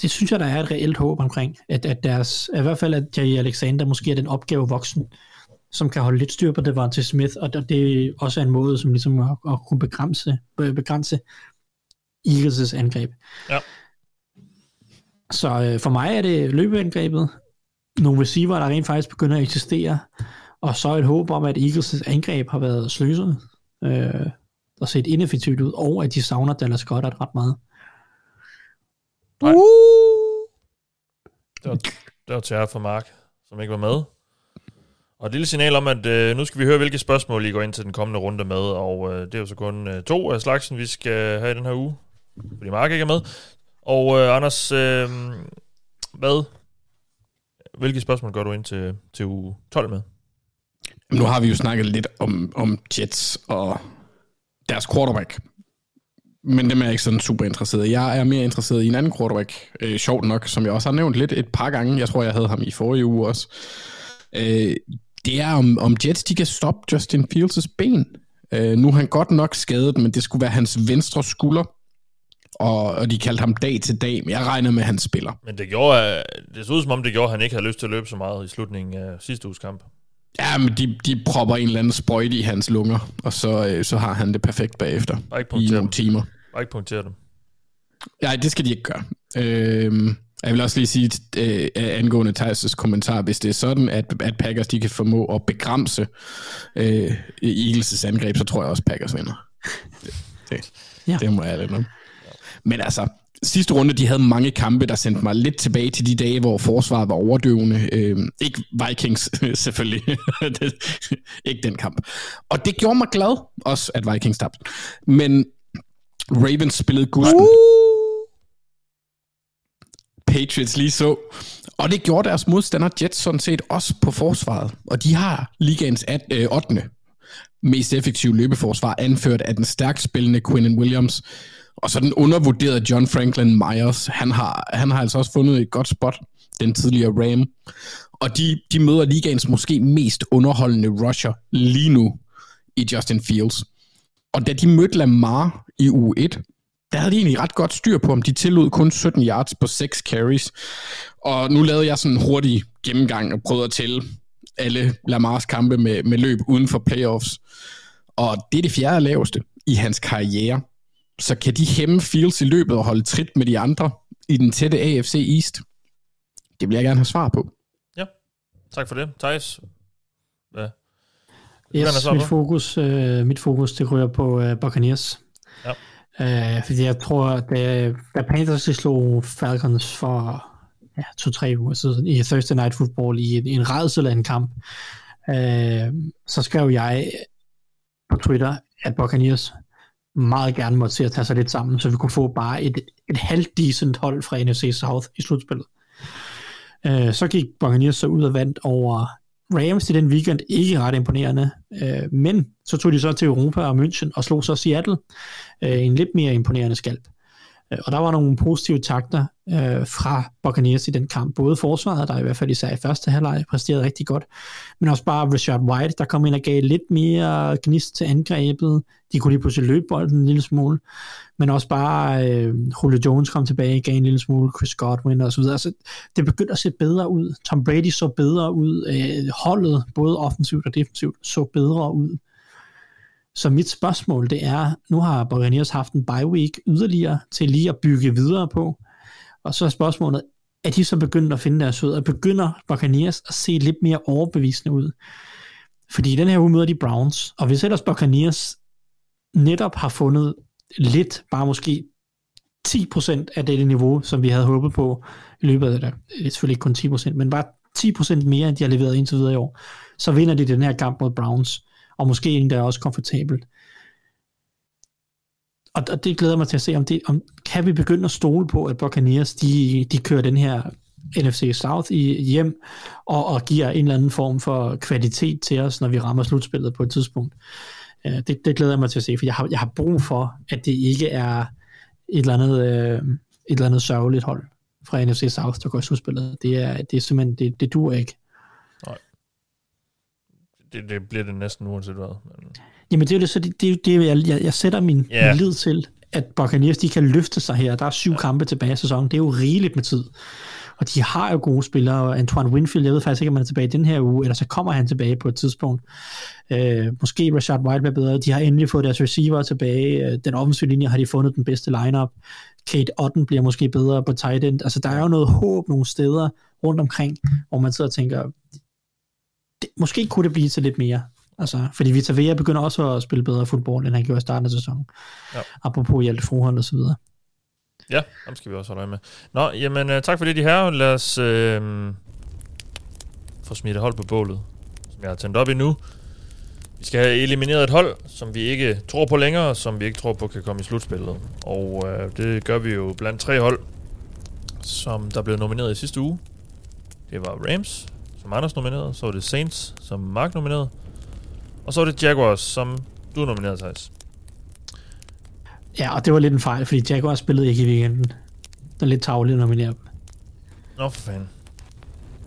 det synes jeg, der er et reelt håb omkring, at, at deres, i hvert fald at Jay Alexander måske er den opgave voksen, som kan holde lidt styr på Devontae Smith, og det er også en måde, som ligesom at, at kunne begrænse, begrænse Eagles' angreb. Ja. Så øh, for mig er det løbeangrebet, nogle receiver, der rent faktisk begynder at eksistere, og så et håb om, at Eagles' angreb har været sløset øh, og set ineffektivt ud, og at de savner Dallas Goddard ret meget. Nej. Det var, det var til for Mark, som ikke var med. Og et lille signal om, at øh, nu skal vi høre, hvilke spørgsmål I går ind til den kommende runde med, og øh, det er jo så kun øh, to af slagsen, vi skal have i den her uge, fordi Mark ikke er med. Og øh, Anders, øh, hvad? Hvilke spørgsmål går du ind til, til uge 12 med? Nu har vi jo snakket lidt om, om Jets og deres quarterback. Men dem er jeg ikke sådan super interesseret i. Jeg er mere interesseret i en anden quarterback, øh, sjovt nok, som jeg også har nævnt lidt et par gange. Jeg tror, jeg havde ham i forrige uge også. Øh, det er, om, om Jets de kan stoppe Justin Fields' ben. Øh, nu er han godt nok skadet, men det skulle være hans venstre skulder. Og, og de kaldte ham dag til dag, men jeg regner med, at han spiller. Men det gjorde, det så ud som om, det gjorde, at han ikke havde lyst til at løbe så meget i slutningen af sidste uges kamp. Ja, men de, de propper en eller anden sprøjte i hans lunger, og så, øh, så har han det perfekt bagefter i nogle timer. Bare ikke punktere dem. Nej, det skal de ikke gøre. Øh, jeg vil også lige sige øh, angående Thijs' kommentar, hvis det er sådan, at, at Packers de kan formå at begrænse øh, Eagles' angreb, så tror jeg også, Packers vinder. Det, det, ja. det må jeg lidt om. Men altså, sidste runde, de havde mange kampe, der sendte mig lidt tilbage til de dage, hvor forsvaret var overdøvende. Øh, ikke Vikings, selvfølgelig. ikke den kamp. Og det gjorde mig glad, også at Vikings tabte. Men Ravens spillede gusten. Uh! Patriots lige så. Og det gjorde deres modstander Jets sådan set også på forsvaret. Og de har ligaens 8. Øh, mest effektive løbeforsvar, anført af den stærkt spillende Quinnen Williams. Og så den undervurderede John Franklin Myers. Han har, han har altså også fundet et godt spot, den tidligere Ram. Og de, de møder ligaens måske mest underholdende rusher lige nu i Justin Fields. Og da de mødte Lamar i uge 1, der havde de egentlig ret godt styr på, om de tillod kun 17 yards på 6 carries. Og nu lavede jeg sådan en hurtig gennemgang og prøvede at tælle alle Lamars kampe med, med løb uden for playoffs. Og det er det fjerde laveste i hans karriere. Så kan de hæmme Fields i løbet og holde trit med de andre i den tætte AFC East? Det vil jeg gerne have svar på. Ja, tak for det. Thijs, hvad? Yes, mit fokus, øh, mit fokus det ryger på øh, Buccaneers. Ja. Øh, fordi jeg tror, da, da Panthers slog Falcons for ja, to-tre uger siden i Thursday Night Football i en, en redsel af en kamp, øh, så skrev jeg på Twitter, at Buccaneers meget gerne måtte se at tage sig lidt sammen, så vi kunne få bare et, et halvt decent hold fra NFC South i slutspillet. Øh, så gik Buccaneers så ud og vandt over Rams i den weekend ikke ret imponerende, øh, men så tog de så til Europa og München og slog så Seattle øh, en lidt mere imponerende skalp. Øh, og der var nogle positive takter øh, fra Buccaneers i den kamp. Både forsvaret, der i hvert fald især i første halvleg præsterede rigtig godt, men også bare Richard White, der kom ind og gav lidt mere gnist til angrebet. De kunne lige pludselig løbe bolden en lille smule, men også bare øh, Julio Jones kom tilbage, gav en lille smule, Chris Godwin og så videre. Så det begyndte at se bedre ud. Tom Brady så bedre ud. Øh, holdet, både offensivt og defensivt, så bedre ud. Så mit spørgsmål det er, nu har Buccaneers haft en bye week yderligere til lige at bygge videre på. Og så er spørgsmålet, er de så begyndt at finde deres ud, og begynder Buccaneers at se lidt mere overbevisende ud? Fordi i den her uge møder de Browns, og hvis ellers Buccaneers netop har fundet lidt, bare måske 10% af det niveau, som vi havde håbet på i løbet af det, det er selvfølgelig ikke kun 10%, men bare 10% mere, end de har leveret indtil videre i år, så vinder de den her kamp mod Browns. og måske endda også komfortabelt. Og, og det glæder mig til at se, om, det, om kan vi begynde at stole på, at Buccaneers, de, de kører den her NFC South i, hjem, og, og giver en eller anden form for kvalitet til os, når vi rammer slutspillet på et tidspunkt. Uh, det, det glæder jeg mig til at se, for jeg har, jeg har brug for, at det ikke er et eller andet, uh, et eller andet sørgeligt hold fra NFC South, der går i slutspillet. Det er, det er simpelthen, det, det duer ikke. Det, det bliver det næsten uanset hvad. Men... Jamen det er jo det, så det, det, det jeg, jeg, jeg sætter min, Ja. min lid til, at Buccaneers, de kan løfte sig her. Der er syv ja. kampe tilbage i sæsonen. Det er jo rigeligt med tid. Og de har jo gode spillere, og Antoine Winfield, jeg ved faktisk ikke, om han er tilbage i den her uge, eller så kommer han tilbage på et tidspunkt. Øh, måske Rashad White bliver bedre. De har endelig fået deres receiver tilbage. Øh, Den offensive linje har de fundet den bedste lineup. Kate Otten bliver måske bedre på tight end. Altså, der er jo noget håb nogle steder rundt omkring, hvor man sidder og tænker, det, måske kunne det blive til lidt mere. Altså, fordi Vita Vea begynder også at spille bedre fodbold, end han gjorde i starten af sæsonen. Ja. Apropos Hjalte Froholt og så videre. Ja, dem skal vi også holde øje med. Nå, jamen øh, tak for det, de her. Lad os øh, få smidt et hold på bålet, som jeg har tændt op endnu. Vi skal have elimineret et hold, som vi ikke tror på længere, som vi ikke tror på kan komme i slutspillet. Og øh, det gør vi jo blandt tre hold, som der blev nomineret i sidste uge. Det var Rams, som Anders nominerede. Så var det Saints, som Mark nominerede. Og så var det Jaguars, som du nominerede, Thijs. Ja, og det var lidt en fejl, fordi Jaguars spillede ikke i weekenden. Det er lidt tavligt at nominere dem. Nå, for fanden.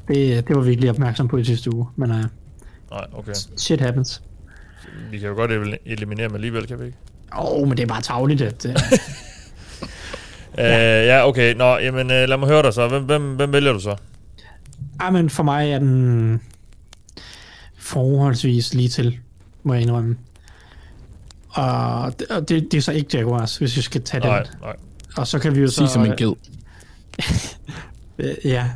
Det, det var vi ikke lige opmærksom på i sidste uge, men uh, Nej, okay. shit happens. Vi kan jo godt el- eliminere dem alligevel, kan vi ikke? Åh, oh, men det er bare tavligt, at... Uh, Ja, uh, ja okay. Nå, jamen uh, lad mig høre dig så. Hvem, hvem, hvem vælger du så? ej, men for mig er den forholdsvis lige til, må jeg indrømme. Og det, og det, det er så ikke Jaguars, hvis vi skal tage Nej, den. nej. Og så kan vi jo så... Sig som en ged. Øh, ja.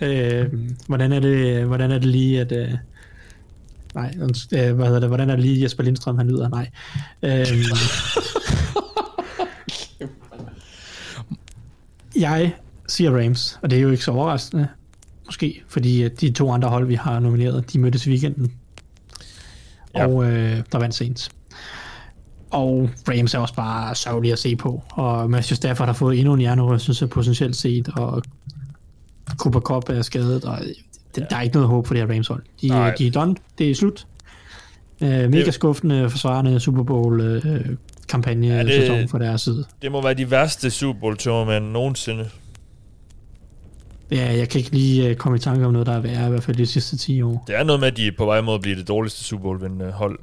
Øh, hvordan, er det, hvordan er det lige, at... Øh, nej, øh, hvad hedder det? Hvordan er det lige, Jesper Lindstrøm, han lyder? Nej. Øh, jeg siger Rams, og det er jo ikke så overraskende, måske, fordi at de to andre hold, vi har nomineret, de mødtes i weekenden. Ja. Ja. Og øh, der vandt Saints. Og Rams er også bare sørgelig at se på. Og Matthew Stafford har fået endnu en hjernerystelse potentielt set, og Cooper Cup er skadet, og det, der er ikke noget håb for det her Rams hold. De, Nej. de er done, det er slut. Uh, mega skuffende forsvarende Super Bowl uh, kampagne Ja, det- sæson fra deres side. Det må være de værste Super Bowl tømmermænd nogensinde. Ja, jeg kan ikke lige uh, komme i tanke om noget, der er værre, i hvert fald de sidste 10 år. Det er noget med, at de er på vej mod at blive det dårligste Super Bowl vindende hold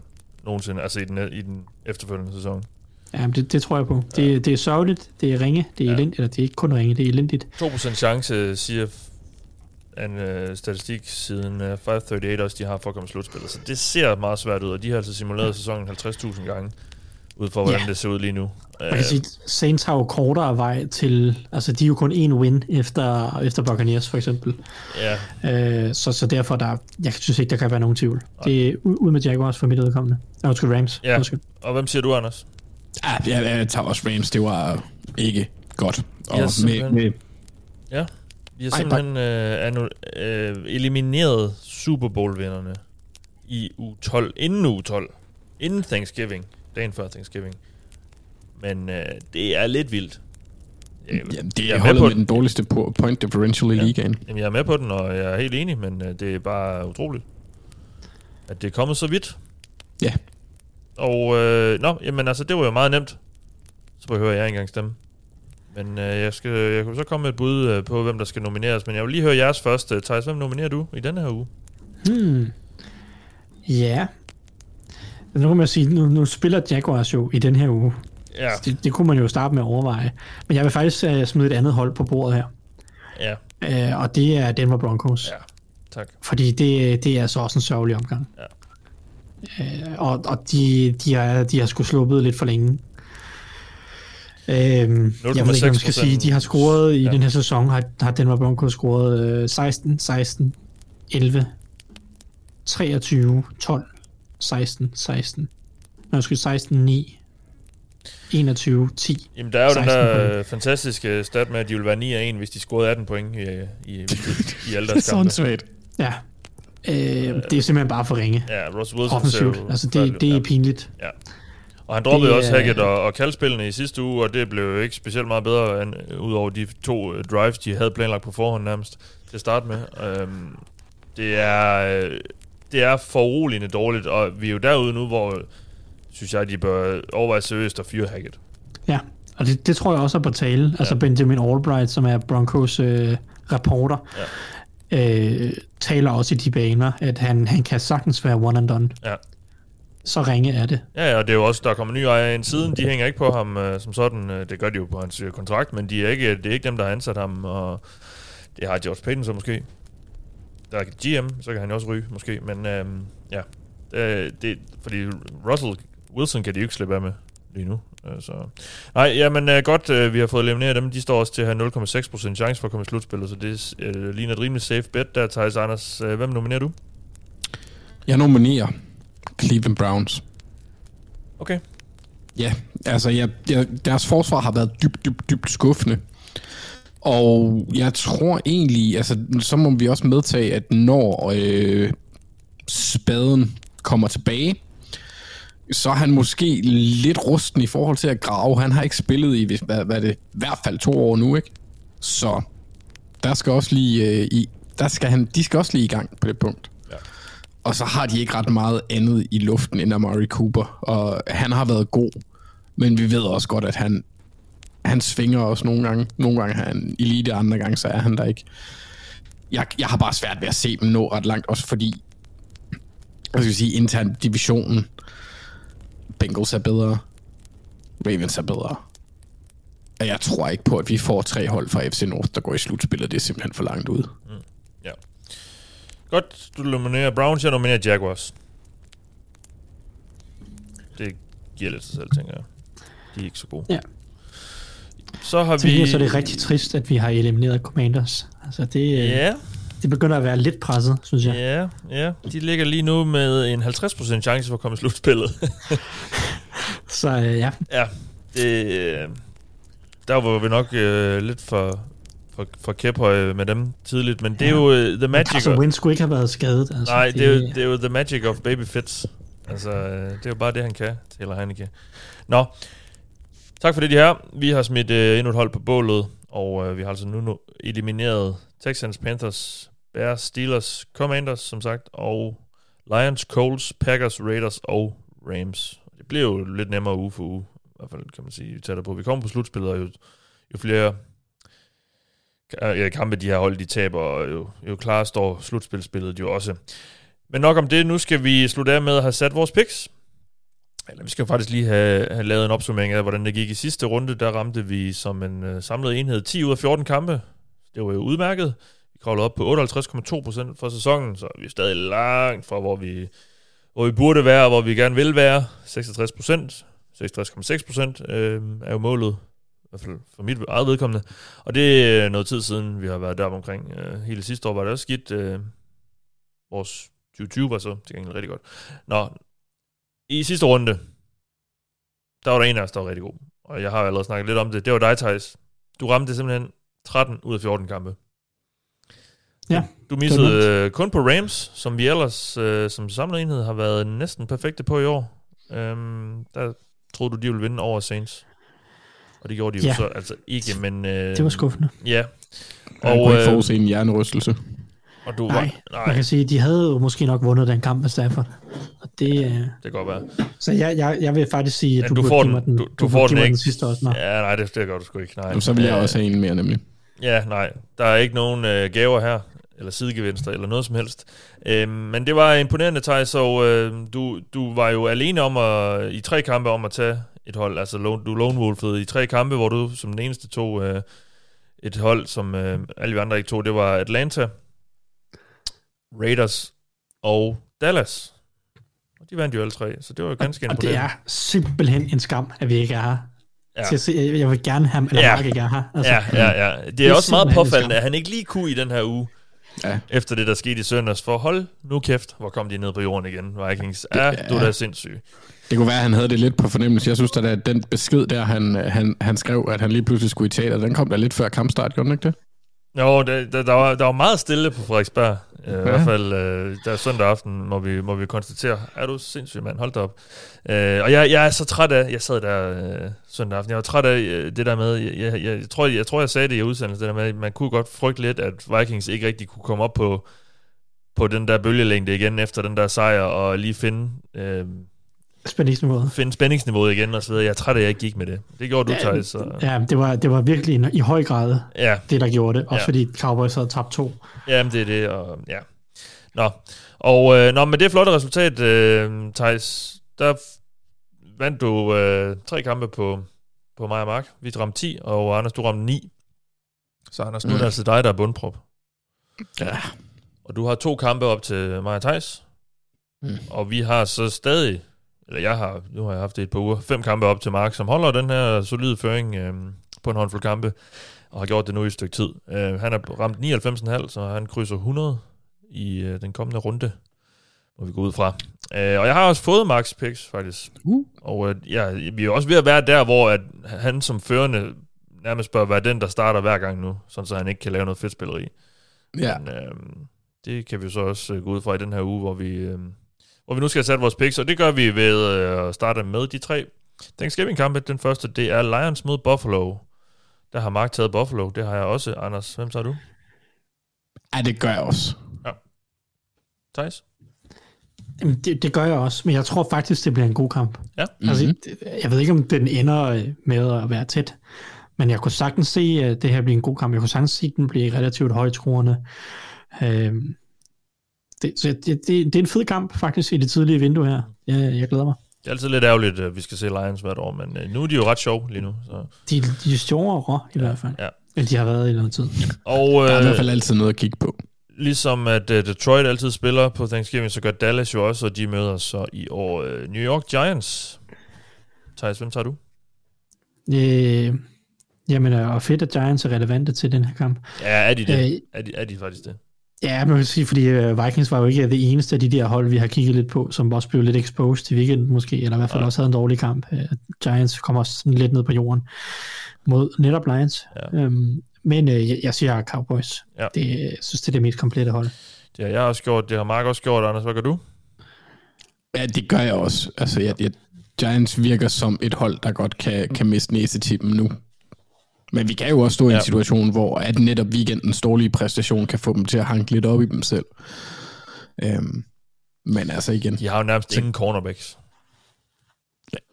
nogensinde, altså i den, i den efterfølgende sæson. Ja, det, det tror jeg på. Det, det er sørgeligt, det er ringe, det er Ja. ja. elendigt, eller det er ikke kun ringe, det er elendigt. 2% chance, siger en øh, statistik siden øh, 538 også, de har for at komme slutspillet. Så det ser meget svært ud, og de har altså simuleret ja. sæsonen 50.000 gange, ud fra hvordan Ja. det ser ud lige nu. Man kan sige, Saints har jo kortere vej til, altså de er jo kun én win efter, efter Buccaneers for eksempel. ja, Øh, så, så derfor, der, jeg synes ikke, der kan være nogen tvivl. Det er ud med Jaguars for mit vedkommende. Nej, undskyld, Rams. Ja. Undskyld. og hvem siger du, Anders? Ja, jeg, jeg tager også Rams. Det var ikke godt. Og Ja, med, med, Ja, vi har simpelthen øh, annu, øh, elimineret Super Bowl-vinderne i uge 12, inden uge 12, inden Thanksgiving, dagen før Thanksgiving. Men øh, det er lidt vildt. Jeg, ja, det jeg er med holdet på med den dårligste po- point differential i Ja. ligaen. Jamen, jeg er med på den, og jeg er helt enig, men øh, det er bare utroligt, at det er kommet så vidt. Ja. Og, øh, nå, jamen altså, det var jo meget nemt. Så behøver jeg ikke engang stemme. Men øh, jeg, skal, jeg kunne så komme med et bud øh, på, hvem der skal nomineres. Men jeg vil lige høre jeres først. Øh, Thijs, hvem nominerer du i denne her uge? Hmm. Ja. Nu kan man sige, nu, nu spiller Jaguars jo i den her uge. Ja, Det, det kunne man jo starte med at overveje. Men jeg vil faktisk uh, smide et andet hold på bordet her. ja, Uh, og det er Denver Broncos. ja. Tak. Fordi det, det er så også en sørgelig omgang. Ja. Øh, og og de, de, har, de har sgu sluppet lidt for længe. Øhm, jeg ved ikke, man skal sige. De har scoret i Ja. den her sæson, har, har Denver Broncos scoret øh, 16, 16, 11, 23, 12, 16, 16. Nå, jeg 16, 9, 21, 10. Jamen, der er jo den 16 der point. øh, fantastiske stat med, at de ville være 9 af 1, hvis de scorede 18 point i, i, i, i alle er deres kampe. åndssvagt. Ja. Øh, det er simpelthen bare for ringe. Ja, Russell Wilson Offensivt. Altså, det, det er pinligt. Ja. Og han droppede Det også Hackett og, og kaldspillene i sidste uge, og det blev jo ikke specielt meget bedre, end, ud over de to øh, drives, de havde planlagt på forhånd nærmest til at starte med. Øhm, det er øh, det er foruroligende dårligt, og vi er jo derude nu, hvor synes jeg, de bør overveje seriøst at fyre Hackett. Ja, og det, det tror jeg også er på tale. Ja. Altså Benjamin Albright, som er Broncos øh, reporter, ja. øh, taler også i de baner, at han, han kan sagtens være one and done. Ja. Så ringe er det. Ja, ja, og det er jo også, der kommer nye ejere ind siden. De hænger ikke på ham øh, som sådan. Øh, det gør de jo på hans øh, kontrakt, men de er ikke, det er ikke dem, der har ansat ham. Og det har George Payton så måske. Der er GM, så kan han også ryge måske. Men øh, ja, det, det, fordi Russell Wilson kan de jo ikke slippe af med lige nu. Så. Nej, jamen øh, godt, øh, vi har fået elimineret dem. De står også til at have 0,6% chance for at komme i slutspillet, så det øh, ligner et rimelig safe bet der, Thijs Anders. Øh, hvem nominerer du? Jeg nominerer Cleveland Browns. Okay. Ja, altså jeg, jeg, deres forsvar har været dybt, dybt, dybt skuffende. Og jeg tror egentlig, altså så må vi også medtage, at når øh, spaden kommer tilbage, så er han måske lidt rusten i forhold til at grave. Han har ikke spillet i, hvad, hvad det, i hvert fald to år nu, ikke? Så der skal også lige øh, i, der skal han, de skal også lige i gang på det punkt. Ja. Og så har de ikke ret meget andet i luften end Amari Cooper, og han har været god, men vi ved også godt, at han, han svinger også nogle gange. Nogle gange er han elite, andre gange så er han der ikke. Jeg, jeg har bare svært ved at se dem nå ret langt, også fordi, jeg skal sige, intern divisionen, Bengals er bedre, Ravens er bedre. Og jeg tror ikke på, at vi får tre hold fra FC North, der går i slutspillet. Det er simpelthen for langt ud. Ja. Godt, du nominerer Browns, jeg nominerer Jaguars. Det giver lidt sig selv, tænker jeg. De er ikke så gode. Ja. Så har Til vi... vi... så er det rigtig trist, at vi har elimineret Commanders. Altså det, øh, Ja, det begynder at være lidt presset, synes jeg. ja, ja. De ligger lige nu med en 50% chance for at komme i slutspillet. Så øh, ja, ja, det... øh, Der var vi nok øh, lidt for, for, for kæphøje med dem tidligt, men det er Ja. jo øh, the magic... Of- Wentz skulle ikke have været skadet. Altså, Nej, det er, jo, det er jo the magic of baby fits. Altså, øh, det er jo bare det, han kan, Taylor Heineke. Nå, tak for det, de her. Vi har smidt øh, endnu et hold på bålet, og øh, vi har altså nu, nu elimineret Texans, Panthers, Bears, Steelers, Commanders, som sagt, og Lions, Colts, Packers, Raiders og Rams. Det bliver jo lidt nemmere uge for uge, i hvert fald kan man sige, tættere på. Vi kommer på slutspillet, og jo, jo flere ja, kampe de her hold, de taber, og jo, jo klarere står slutspilspillet jo også. Men nok om det. Nu skal vi slutte af med at have sat vores picks. Eller vi skal jo faktisk lige have, have lavet en opsummering af, hvordan det gik i sidste runde. Der ramte vi som en øh, samlet enhed 10 ud af 14 kampe. Det var jo udmærket kravlet op på 58,2% for sæsonen, så vi er stadig langt fra, hvor vi, hvor vi burde være, og hvor vi gerne vil være. 66%, 66,6% øh, er jo målet, i hvert fald for mit eget vedkommende. Og det er noget tid siden, vi har været deroppe omkring. Øh, hele sidste år var det også skidt. Øh, vores 2020 var så til gengæld rigtig godt. Nå, i sidste runde, der var der en af os, der var rigtig god. Og jeg har jo allerede snakket lidt om det. Det var dig, Thijs. Du ramte simpelthen 13 ud af 14 kampe. Ja, Du missede øh, kun på Rams, som vi ellers øh, som samlet enhed har været næsten perfekte på i år. Øhm, der troede du, de ville vinde over Saints. Og det gjorde de jo Ja. så altså ikke, men... Øh, det var skuffende. Ja. Og, jeg kunne ikke øh, forudse en hjernerystelse. og du Nej, var... man Nej, kan sige, de havde jo måske nok vundet den kamp med Stafford. Og det, øh, det kan godt være. så jeg, jeg, jeg vil faktisk sige, at Ja, du, du får den- den, du- du du får den ikke. den sidste også. Nå. Ja, nej, det, det gør du sgu ikke. Nej. Jamen, så vil jeg Øh, også have en mere, nemlig. Ja, nej. Der er ikke nogen øh, gaver her, eller sidegevinster, eller noget som helst. Øh, men det var imponerende, Thijs, så øh, du, du var jo alene om at, i tre kampe om at tage et hold. Altså, du lone wolfede i tre kampe, hvor du som den eneste tog øh, et hold, som øh, alle vi andre ikke tog. Det var Atlanta, Raiders og Dallas. Og de vandt jo alle tre, så det var jo ganske Og det imponerende. er simpelthen en skam, at vi ikke er her. Ja. Til at se, jeg vil gerne have, eller Ja. Mark ikke er her. Altså, Ja, ja, ja. Det er, Det er også meget påfaldende, at han ikke lige kunne i den her uge. Ja. Efter det, der skete i søndags. For hold nu kæft, hvor kom de ned på jorden igen, Vikings. Ja, du er da sindssyg. Det kunne være, at han havde det lidt på fornemmelse. Jeg synes, at den besked der, han, han, han skrev, at han lige pludselig skulle i teater, den kom da lidt før kampstart, gjorde den ikke det? Jo, der, der, der, var, der var meget stille på Frederiksberg. Uh, ja. I hvert fald uh, der søndag aften, må vi, må vi konstatere. Er du sindssyg, mand? Hold da op. Uh, og jeg, jeg er så træt af, jeg sad der uh, søndag aften, jeg var træt af uh, det der med, jeg, jeg, jeg, tror, jeg, jeg tror, jeg sagde det i udsendelsen, det der med, at man kunne godt frygte lidt, at Vikings ikke rigtig kunne komme op på, på den der bølgelængde igen efter den der sejr, og lige finde... Uh, Spændingsniveauet. Finde spændingsniveauet igen og så videre. Jeg er træt af, at jeg ikke gik med det. Det gjorde du, Thijs. Så. Ja, det var, det var virkelig i høj grad ja. det, der gjorde det. Også Ja. fordi Cowboys havde tabt to. Jamen, det er det, og ja. Nå, og øh, nå, med det flotte resultat, øh, Thijs, der vandt du øh, tre kampe på, på mig og Mark. Vi ramte 10, og Anders, du ramte 9. Så Anders, nu er det Mm. altså dig, der er bundprop. Ja. Og du har to kampe op til mig og Thijs. Mm. Og vi har så stadig, eller jeg har, nu har jeg haft det et par uger, fem kampe op til Mark, som holder den her solide føring øh, på en håndfuld kampe, og har gjort det nu i et stykke tid. Øh, han har ramt 99,5, så han krydser 100 i øh, den kommende runde, må vi gå ud fra. Øh, og jeg har også fået Marks picks, faktisk. Uh. Og øh, ja, vi er også ved at være der, hvor at han som førende nærmest bør være den, der starter hver gang nu, sådan så han ikke kan lave noget fedt spilleri. Ja. Men, øh, det kan vi så også øh, gå ud fra i den her uge, hvor vi, øh, hvor vi nu skal have sat vores picks, og det gør vi ved øh, at starte med de tre Thanksgiving-kampe. Den første, det er Lions mod Buffalo. Der har Mark taget Buffalo, det har jeg også. Anders, hvem tager du? ja, det gør jeg også. Thijs? Jamen, det, det gør jeg også, men jeg tror faktisk, det bliver en god kamp. Ja. Altså, Mhm. jeg ved ikke, om den ender øh, med at være tæt, men jeg kunne sagtens se, at det her bliver en god kamp. Jeg kunne sagtens se, at den bliver relativt højtruende. Øhm, det, så det, det, det er en fed kamp, faktisk, i det tidlige vindue her. Jeg, jeg glæder mig. Det er altid lidt ærgerligt, at vi skal se Lions hvert år, men øh, nu er de jo ret sjove lige nu. Så. De, de er sjovere, i hvert fald, Ja. end de har været i noget tid. Og Der er i øh, hvert fald altid noget at kigge på. ligesom at øh, Detroit altid spiller på Thanksgiving, så gør Dallas jo også, og de møder så i år øh, New York Giants. Thijs, hvem tager du? Øh, jamen, og fedt, at Giants er relevante til den her kamp. Ja, er de det? Øh, Er de, er de faktisk det? Ja, man kan sige, fordi øh, Vikings var jo ikke det eneste af de der hold, vi har kigget lidt på, som også blev lidt exposed i weekenden måske, eller i hvert fald Ja. også havde en dårlig kamp. Øh, Giants kommer også sådan lidt ned på jorden mod netop Lions. Ja. Øhm, men øh, jeg, jeg siger Cowboys. Ja. Det, jeg synes, det er det mest komplette hold. Det har jeg også gjort, det har Mark også gjort. Anders, hvad gør du? Ja, det gør jeg også. Altså, jeg, jeg, Giants virker som et hold, der godt kan, kan miste næsetippen nu. Men vi kan jo også stå i Ja. en situation, hvor at netop weekendens dårlige præstation kan få dem til at hanke lidt op i dem selv. Øhm, men altså igen, De har jo nærmest ingen cornerbacks.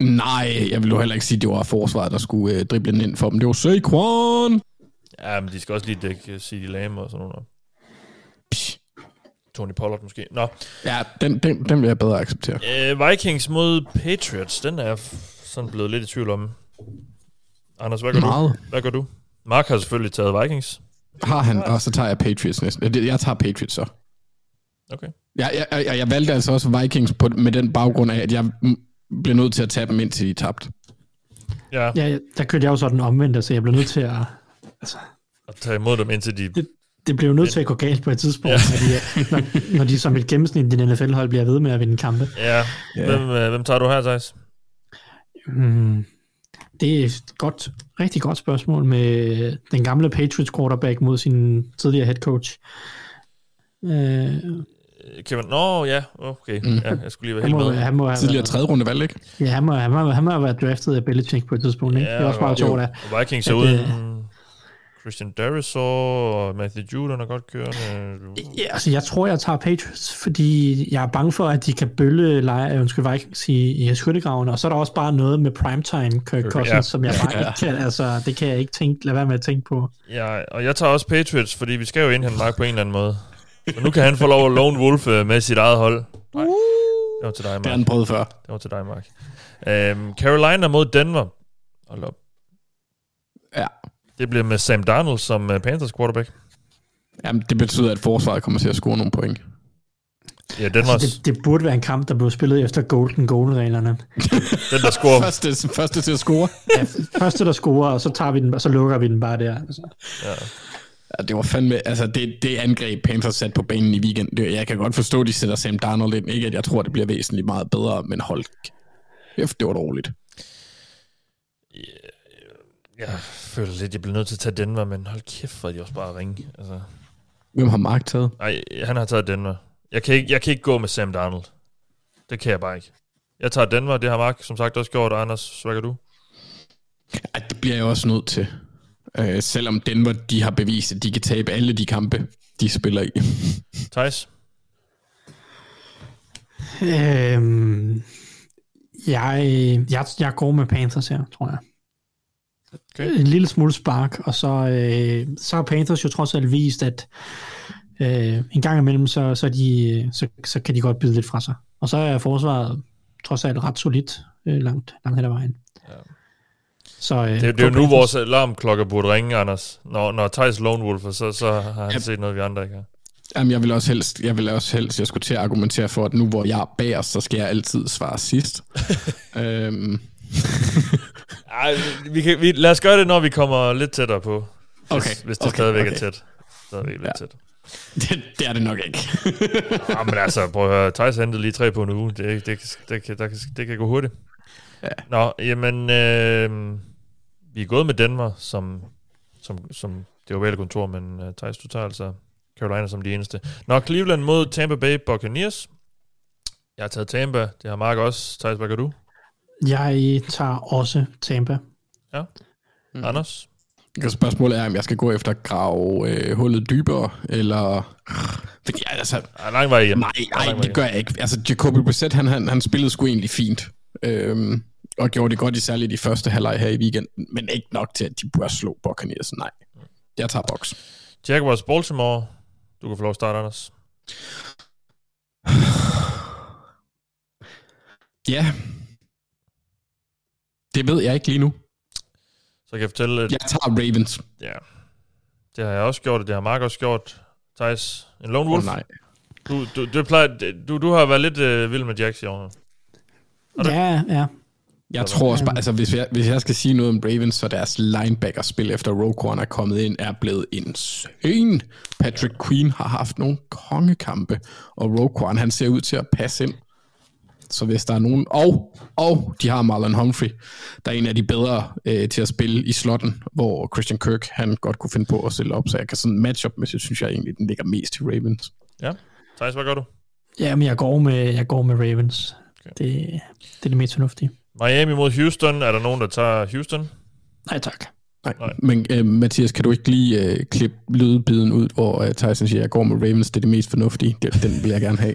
nej, jeg vil jo heller ikke sige, at det var forsvaret, der skulle øh, drible den ind for dem. Det var Saquon! Ja, men de skal også lige dække CD Lamb og sådan noget. Tony Pollard måske. Nå, Ja, den, den, den vil jeg bedre acceptere. øh, Vikings mod Patriots, den er sådan blevet lidt i tvivl om. Anders, hvad gør Meget. du? Hvad gør du? Mark har selvfølgelig taget Vikings. Har han, og så tager jeg Patriots næsten. Jeg, jeg tager Patriots så. Okay. Jeg, jeg, jeg, jeg valgte altså også Vikings på, med den baggrund af, at jeg blev nødt til at tage dem, indtil de tabte. Ja, Ja, der kørte jeg jo sådan omvendt, så jeg blev nødt til at... og tage imod dem indtil de... Det, det blev nødt til at gå galt på et tidspunkt, Ja. fordi, øh, når, når de som et gennemsnit i den NFL-hold bliver ved med at vinde kampe. Ja, Ja. hvem, øh, hvem tager du her, Thijs? Hmm. Det er et godt, rigtig godt spørgsmål med den gamle Patriots quarterback mod sin tidligere head coach. Øh, Kevin, nå ja, okay. Mm. Ja, jeg skulle lige være han, helt må, med. han, må have Tidligere været, tredje runde valg, ikke? ja, han, må, han, må, han må have været draftet af Belichick på et tidspunkt. Ikke? det er også sjovt, at og Vikings er at, uden øh, Christian Darisaw og Matthew Judon er godt kørende. Ja, altså, jeg tror, jeg tager Patriots, fordi jeg er bange for, at de kan bølle lege, øh, undskyld, Vikings i, i skyttegraven, og så er der også bare noget med primetime Kirk Cousins, Ja. som jeg bare Ja. ikke kan, altså, det kan jeg ikke tænke, lade være med at tænke på. Ja, og jeg tager også Patriots, fordi vi skal jo indhente Mark på en eller anden måde. Så nu kan han få lov at lone Wolf øh, med sit eget hold. Nej, det var til dig, Det har Mark. han prøvet før. Det var til dig, Mark. Øhm, Carolina mod Denver. Hold op. Ja. Det bliver med Sam Darnold som uh, Panthers quarterback. Jamen, det betyder, at forsvaret kommer til at score nogle point. Ja, Denver, Altså, det, det burde være en kamp, der blev spillet efter golden goal-reglerne. den der scorer. Første, første til at score. Ja, første, der scorer, og så, tager vi den, og så lukker vi den bare der. Altså. Ja. Ja, det var fandme, altså det, det angreb Panthers sat på banen i weekend, det, jeg kan godt forstå, at de sætter Sam Darnold ind. Ikke at jeg tror, det bliver væsentligt meget bedre, men hold kæft, det var dårligt. Jeg føler lidt, jeg bliver nødt til at tage Denver, men hold kæft, hvor er de også bare ringe. Altså, Hvem har Mark taget? nej, han har taget Denver. Jeg kan, ikke, jeg kan ikke gå med Sam Darnold. Det kan jeg bare ikke. Jeg tager Denver, det har Mark som sagt også gjort. Anders, hvad gør du? Ej, det bliver jeg også nødt til. Øh, selvom Denver, de har bevist, at de kan tabe alle de kampe, de spiller i. Thijs? Øhm, jeg, jeg, jeg går med Panthers her, tror jeg. Okay. En lille smule spark, og så, øh, så har Panthers jo trods alt vist, at øh, en gang imellem, så, så, de, så, så kan de godt byde lidt fra sig. Og så er forsvaret trods alt ret solidt øh, langt, langt hen ad vejen. Ja. Så, øh, Det, det er jo nu, vores alarmklokker burde ringe, Anders. Når, når Thijs Lone Wolf, så, så har han Yep. set noget, vi andre ikke har. Jamen, jeg vil også helst, jeg vil også helst, jeg skulle til at argumentere for, at nu hvor jeg er bagerst, så skal jeg altid svare sidst. øhm, Ej, vi kan, vi, lad os gøre det, når vi kommer lidt tættere på. Hvis, Okay, hvis det okay, stadigvæk okay. er tæt. Stadigvæk lidt Ja. tæt. det, det er det nok ikke. Ja, men altså, prøv at høre. Thijs hentede lige tre på en uge. Det, det, det, det, kan, kan, det kan gå hurtigt. Ja. Nå, jamen, øh, vi er gået med Denver, som, som, som det ovale kontor, men uh, Thijs, du tager altså Carolina som de eneste. Nå, Cleveland mod Tampa Bay Buccaneers. Jeg har taget Tampa, det har Mark også. Thijs, hvad gør du? Jeg tager også Tampa. Mm. Anders? Spørgsmålet er, om jeg skal gå efter at grave øh, hullet dybere, eller... Fordi, altså, Ah, lang vej hjem. nej, nej, det gør jeg ikke. Altså, Jacoby Brissett, han, han, han spillede sgu egentlig fint. Øhm, og gjorde det godt i særligt i første halvleg her i weekenden, men ikke nok til, at de burde slå Buccaneers. Nej, jeg tager boks. Jaguars Baltimore. Du kan få lov at starte, Anders. Ja. Det ved jeg ikke lige nu. Så kan jeg fortælle, at Jeg tager Ravens. ja, det har jeg også gjort, og det har Mark også gjort. Thijs, en lone wolf. oh, nej. Du, du, du, plejer, du, du har været lidt øh, vild med Jacks i år. Ja, ja. Jeg tror også bare, altså hvis jeg, hvis jeg skal sige noget om Ravens, så deres linebacker-spil efter Roquan er kommet ind, er blevet insane. Patrick Queen har haft nogle kongekampe, og Roquan, han ser ud til at passe ind. Så hvis der er nogen... Og, og de har Marlon Humphrey, der er en af de bedre øh, til at spille i slotten, hvor Christian Kirk, han godt kunne finde på at stille op, så jeg kan sådan match up, men så synes jeg egentlig, den ligger mest til Ravens. Ja. Thijs, hvad gør du? Jamen, jeg går med, jeg går med Ravens. Okay. Det, det er det mest fornuftige. Miami mod Houston. Er der nogen, der tager Houston? Nej, tak. Nej, Nej. Men øh, Mathias, kan du ikke lige øh, klippe lydbiden ud, hvor øh, Tyson siger, jeg går med Ravens, det er det mest fornuftige. Det, den vil jeg gerne have.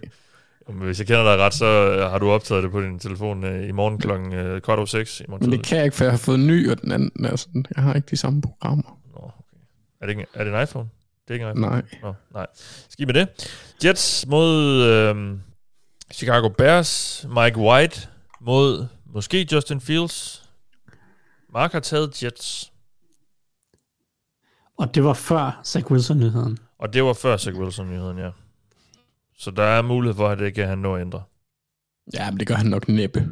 Hvis jeg kender dig ret, så øh, har du optaget det på din telefon øh, i morgen klokken øh, kvart over seks. I morgen Men det kan jeg ikke, for jeg har fået en ny, og den anden er sådan, jeg har ikke de samme programmer. Nå, okay. Er det, ikke, er det en iPhone? Det er ikke en iPhone? Nej. Nå, nej. Skidt med det. Jets mod øh, Chicago Bears. Mike White mod måske Justin Fields. Mark har taget Jets. Og det var før Zach Wilson-nyheden. Og det var før Zach Wilson-nyheden, ja. Så der er mulighed for, at det kan han nå at ændre. Ja, men det gør han nok næppe.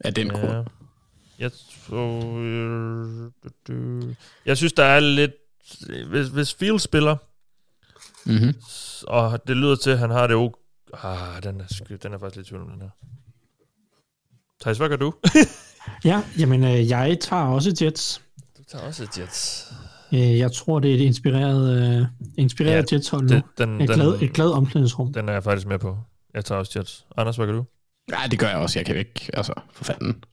Af den grund. Ja. Jeg, tror, øh, jeg synes, der er lidt... Hvis, hvis Fields spiller, Mm-hmm. og det lyder til, at han har det jo... Ah, den er, den er faktisk lidt tvivl om den her. Thijs, hvad gør du? Ja, jamen, øh, jeg tager også Jets. Du tager også Jets. Øh, jeg tror, det er et inspireret, øh, inspireret Ja, Jets-hold nu. Den, den, Et glad, den, et glad omklædningsrum. den er jeg faktisk med på. Jeg tager også Jets. Anders, hvad gør du? Ja, det gør jeg også. Jeg kan ikke, altså, for fanden.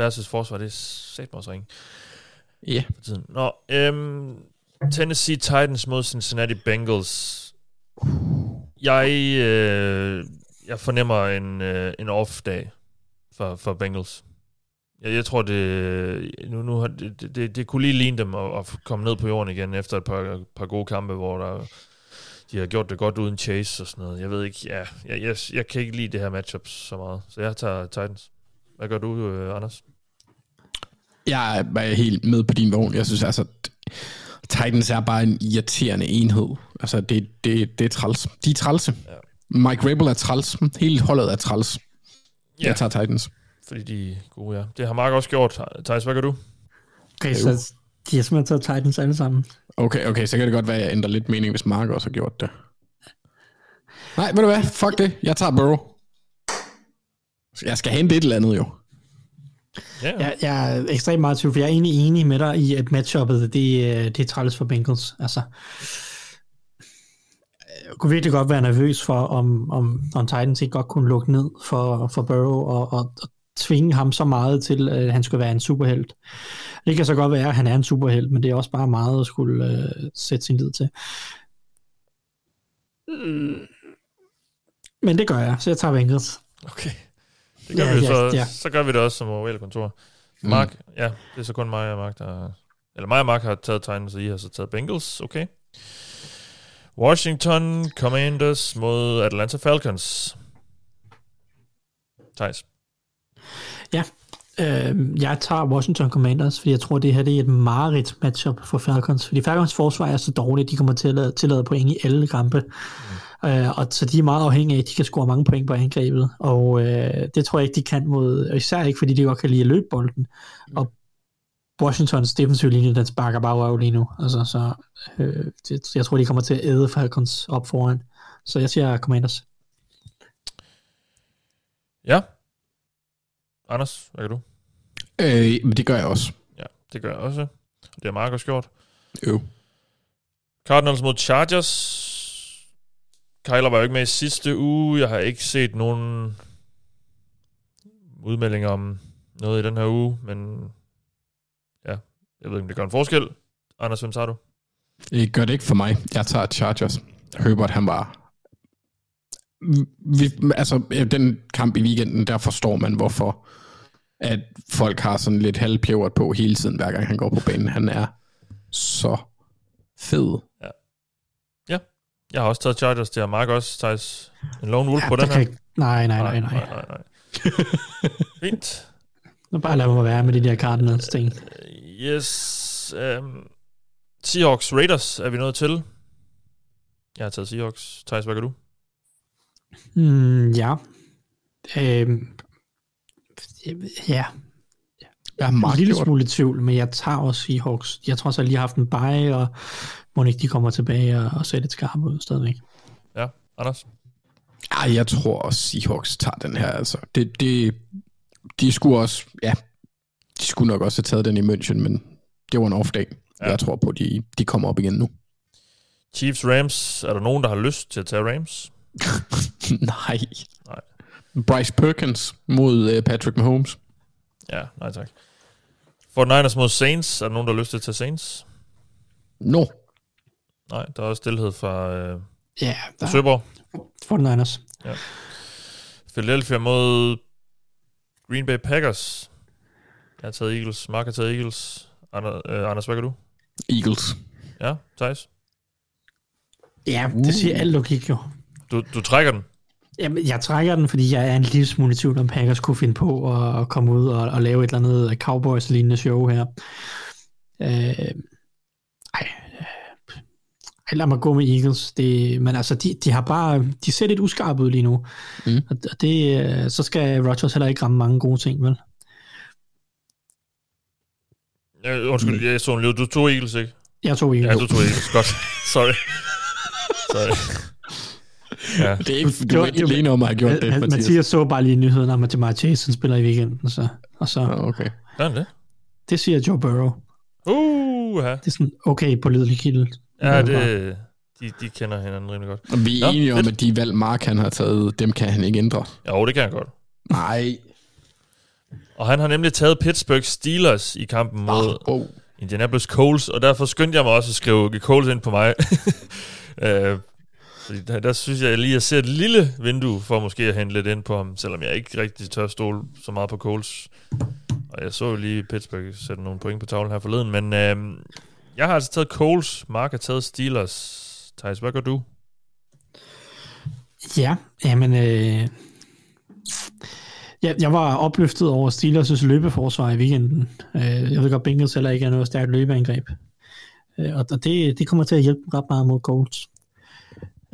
Bears' forsvar, det er sat mig også ringe Ja. for tiden. Nå, øhm, Tennessee Titans mod Cincinnati Bengals. Jeg, øh, jeg fornemmer en, øh, en off-dag for, for Bengals. Jeg, jeg tror, det, nu, nu har, det, det- det, det kunne lige ligne dem at, at komme ned på jorden igen efter et par, par gode kampe, hvor der, de har gjort det godt uden chase og sådan noget. Jeg ved ikke, ja, jeg, jeg, jeg kan ikke lide det her matchup så meget, så jeg tager Titans. Hvad gør du, øh, Anders? Jeg er helt med på din vogn. Jeg synes altså, Titans er bare en irriterende enhed. Altså, det, det, det er træls. De er trælse. Ja. Mike Rabel er træls. Hele holdet er træls. Ja. Jeg tager Titans. Fordi de er gode, ja. Det har Mark også gjort. Thijs, hvad gør du? Okay, så de har simpelthen taget Titans alle sammen. Okay, okay, så kan det godt være, at jeg ændrer lidt mening, hvis Mark også har gjort det. Nej, ved du hvad? Fuck det. Jeg tager Burrow. Jeg skal hente et eller andet jo. Ja, Jeg, jeg er ekstremt meget tvivl, for jeg er egentlig enig med dig i, at matchuppet, det, er- det er træls for Bengals. Altså, jeg kunne virkelig godt være nervøs for, om, om, om Titans ikke godt kunne lukke ned for, for Burrow og, og, og tvinge ham så meget til, at han skulle være en superhelt. Det kan så godt være, at han er en superhelt, men det er også bare meget at skulle øh, sætte sin lid til. Mm. Men det gør jeg, så jeg tager Bengals. okay. Det gør Ja, vi ja, så, ja. så gør vi det også som ovale kontor. Mark, ja, det er så kun mig og Mark, der... Eller mig og Mark har taget tegnet, så I har så taget Bengals, okay. Washington Commanders mod Atlanta Falcons. Thijs. Øh, jeg tager Washington Commanders, fordi jeg tror, det her det er et mareridt matchup for Falcons. Fordi Falcons forsvar er så dårligt, de kommer til at lade, tillade point i alle kampe. Mm. Øh, og så de er meget afhængige af, at de kan score mange point på angrebet. Og øh, det tror jeg ikke, de kan mod, især ikke, fordi de godt kan lide at løbe bolden. Mm. Og Washingtons defensive linje, den sparker bare røv lige nu. Altså, så øh, det, jeg tror, de kommer til at æde Falcons op foran. Så jeg siger Commanders. Ja. Anders, hvad kan du? Øh, det gør jeg også. Ja, det gør jeg også. Og det har Mark også gjort. Jo. Cardinals mod Chargers. Kyler var jo ikke med i sidste uge. Jeg har ikke set nogen udmeldinger om noget i den her uge, men ja, jeg ved ikke, om det gør en forskel. Anders, hvem tager du? Det gør det ikke for mig. Jeg tager Chargers. Herbert, han var... Vi, altså, den kamp i weekenden, der forstår man, hvorfor at folk har sådan lidt halvpjevret på hele tiden, hver gang han går på banen. Han er så fed. Jeg har også taget Chargers, det har Mark også. Thijs, en lone wolf Ja, på der den her? ikke- Nej, nej, nej, nej. nej, nej, nej. Fint. Nu bare lad mig være med de der Cardinals ting. Yes. Um, Seahawks Raiders er vi nået til. Jeg har taget Seahawks. Thijs, hvad gør du? Mm, ja. Øhm, ja, Jeg har en meget lille gjort. smule i tvivl, men jeg tager også Seahawks. Jeg tror så lige har haft en bye, og må ikke de kommer tilbage og, og ser lidt skarpe ud stadigvæk. Ja, Anders? Ej, jeg tror også, Seahawks tager den her. Altså. Det, det, de skulle også, ja, de skulle nok også have taget den i München, men det var en off-dag. Ja. Ja. Jeg tror på, de, de kommer op igen nu. Chiefs Rams. Er der nogen, der har lyst til at tage Rams? Nej. Nej. Bryce Perkins mod uh, Patrick Mahomes. Ja, nej tak. 49ers mod Saints. Er der nogen, der har lyst til at tage Saints? No. Nej, der er også stillhed fra øh, Ja, der Søborg. er 49ers. Philadelphia mod Green Bay Packers. Jeg har taget Eagles. Mark har taget Eagles. Ander, øh, Anders, hvad gør du? Eagles. Ja, Thijs? Ja, det siger alt logik jo. Du, du trækker den. Jamen, jeg trækker den, fordi jeg er en lille smule i tvivl, om Packers kunne finde på at, at komme ud og, og lave et eller andet Cowboys-lignende show her. Øh, ej, ej, lad mig gå med Eagles. Det, men altså, de, de har bare, de ser lidt uskarpe ud lige nu. Mm. Og det, øh, så skal Rodgers heller ikke ramme mange gode ting, vel? Øh, undskyld, jeg så en lyd. Du tog Eagles, ikke? Jeg tog Ja, Eagles. du tog Eagles. Godt. Sorry. Sorry. Ja. Det er ikke, du var- er ikke alene om at have gjort det, Mathias. Mathias. Så bare lige nyheden om, at Jamar Chase han spiller i weekenden, så, og så, Ah, okay. Gør det? det siger Joe Burrow. Uh, ja. Det er sådan okay på lydelig kilde. Ja, det, de, de kender hinanden rimelig godt. Og vi er Nå, enige om, at de valg, Mark han har taget, dem kan han ikke ændre. Jo, det kan han godt. Nej. Og han har nemlig taget Pittsburgh Steelers i kampen mod Oh. Indianapolis Colts, og derfor skyndte jeg mig også at skrive Colts ind på mig. øh, fordi der, der synes jeg lige, at jeg ser et lille vindue for måske at hente lidt ind på ham, selvom jeg ikke rigtig tør stole så meget på Coles. Og jeg så jo lige Pittsburgh sætte nogle point på tavlen her forleden, men øh, jeg har altså taget Coles, Mark har taget Steelers. Thijs, hvad gør du? Ja, jamen... Øh, jeg, jeg var opløftet over Steelers' løbeforsvar i weekenden. Øh, jeg ved godt, Bengals heller ikke er noget stærkt løbeangreb. Øh, og det, det kommer til at hjælpe ret meget mod Colts.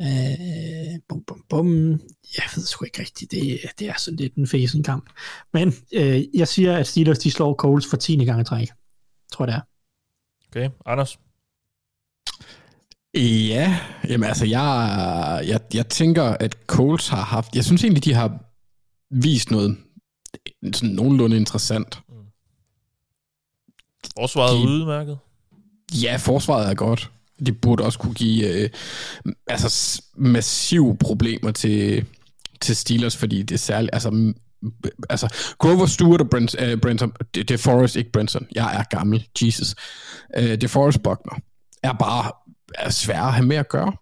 Øh, bum, bum, bum. Jeg ved sgu ikke rigtigt. Det, det er sådan lidt en fæsen kamp. Men øh, jeg siger, at Steelers de slår Colts for 10. gang i træk. Tror jeg, det er. Okay, Anders? Ja, jamen altså, jeg, jeg, jeg tænker, at Coles har haft... Jeg synes egentlig, de har vist noget sådan nogenlunde interessant. Mm. Forsvaret er De- udmærket. Ja, forsvaret er godt. De burde også kunne give øh, altså, massive problemer til, til Steelers, fordi det er særligt... Altså, altså Grover Stewart og Brent, øh, Brenton... Det, det er Forrest, ikke Brenton. Jeg er gammel. Jesus. Øh, det er Forrest Buckner. Er bare er svære at have med at gøre.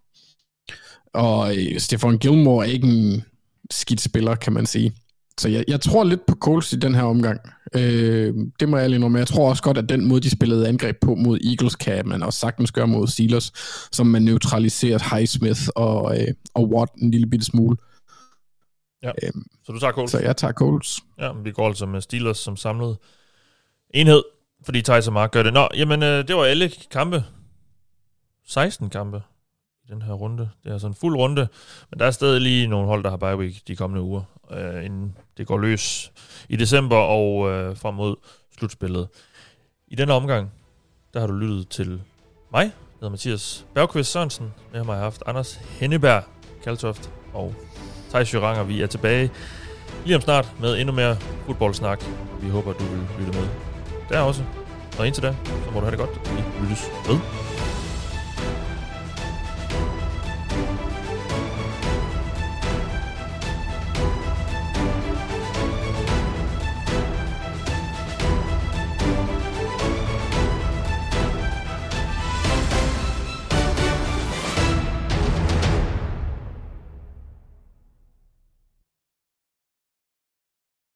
Og øh, Stefan Gilmore er ikke en skidt spiller, kan man sige. Så jeg, jeg tror lidt på Coles i den her omgang. Øh, det må jeg lige men jeg tror også godt, at den måde, de spillede angreb på mod Eagles, kan man også sagtens gøre mod Steelers, som man neutraliseret Highsmith og, øh, og Watt en lille bitte smule. Ja. Øhm, Så du tager Colts? så jeg tager Coles. Ja, men vi går altså med Steelers som samlet enhed, fordi Thijs og Mark gør det. Nå, jamen, øh, det var alle kampe. 16 kampe i den her runde. Det er altså en fuld runde, men der er stadig lige nogle hold, der har bye week de kommende uger, øh, inden det går løs i december og øh, frem mod slutspillet. I denne omgang, der har du lyttet til mig, jeg hedder Mathias Bergqvist Sørensen. Med mig har jeg haft Anders Henneberg Kaltoft og Thijs Juranger. Vi er tilbage lige om snart med endnu mere fodboldsnak. Vi håber, du vil lytte med der også. Og indtil da, så må du have det godt. Vi lyttes ved.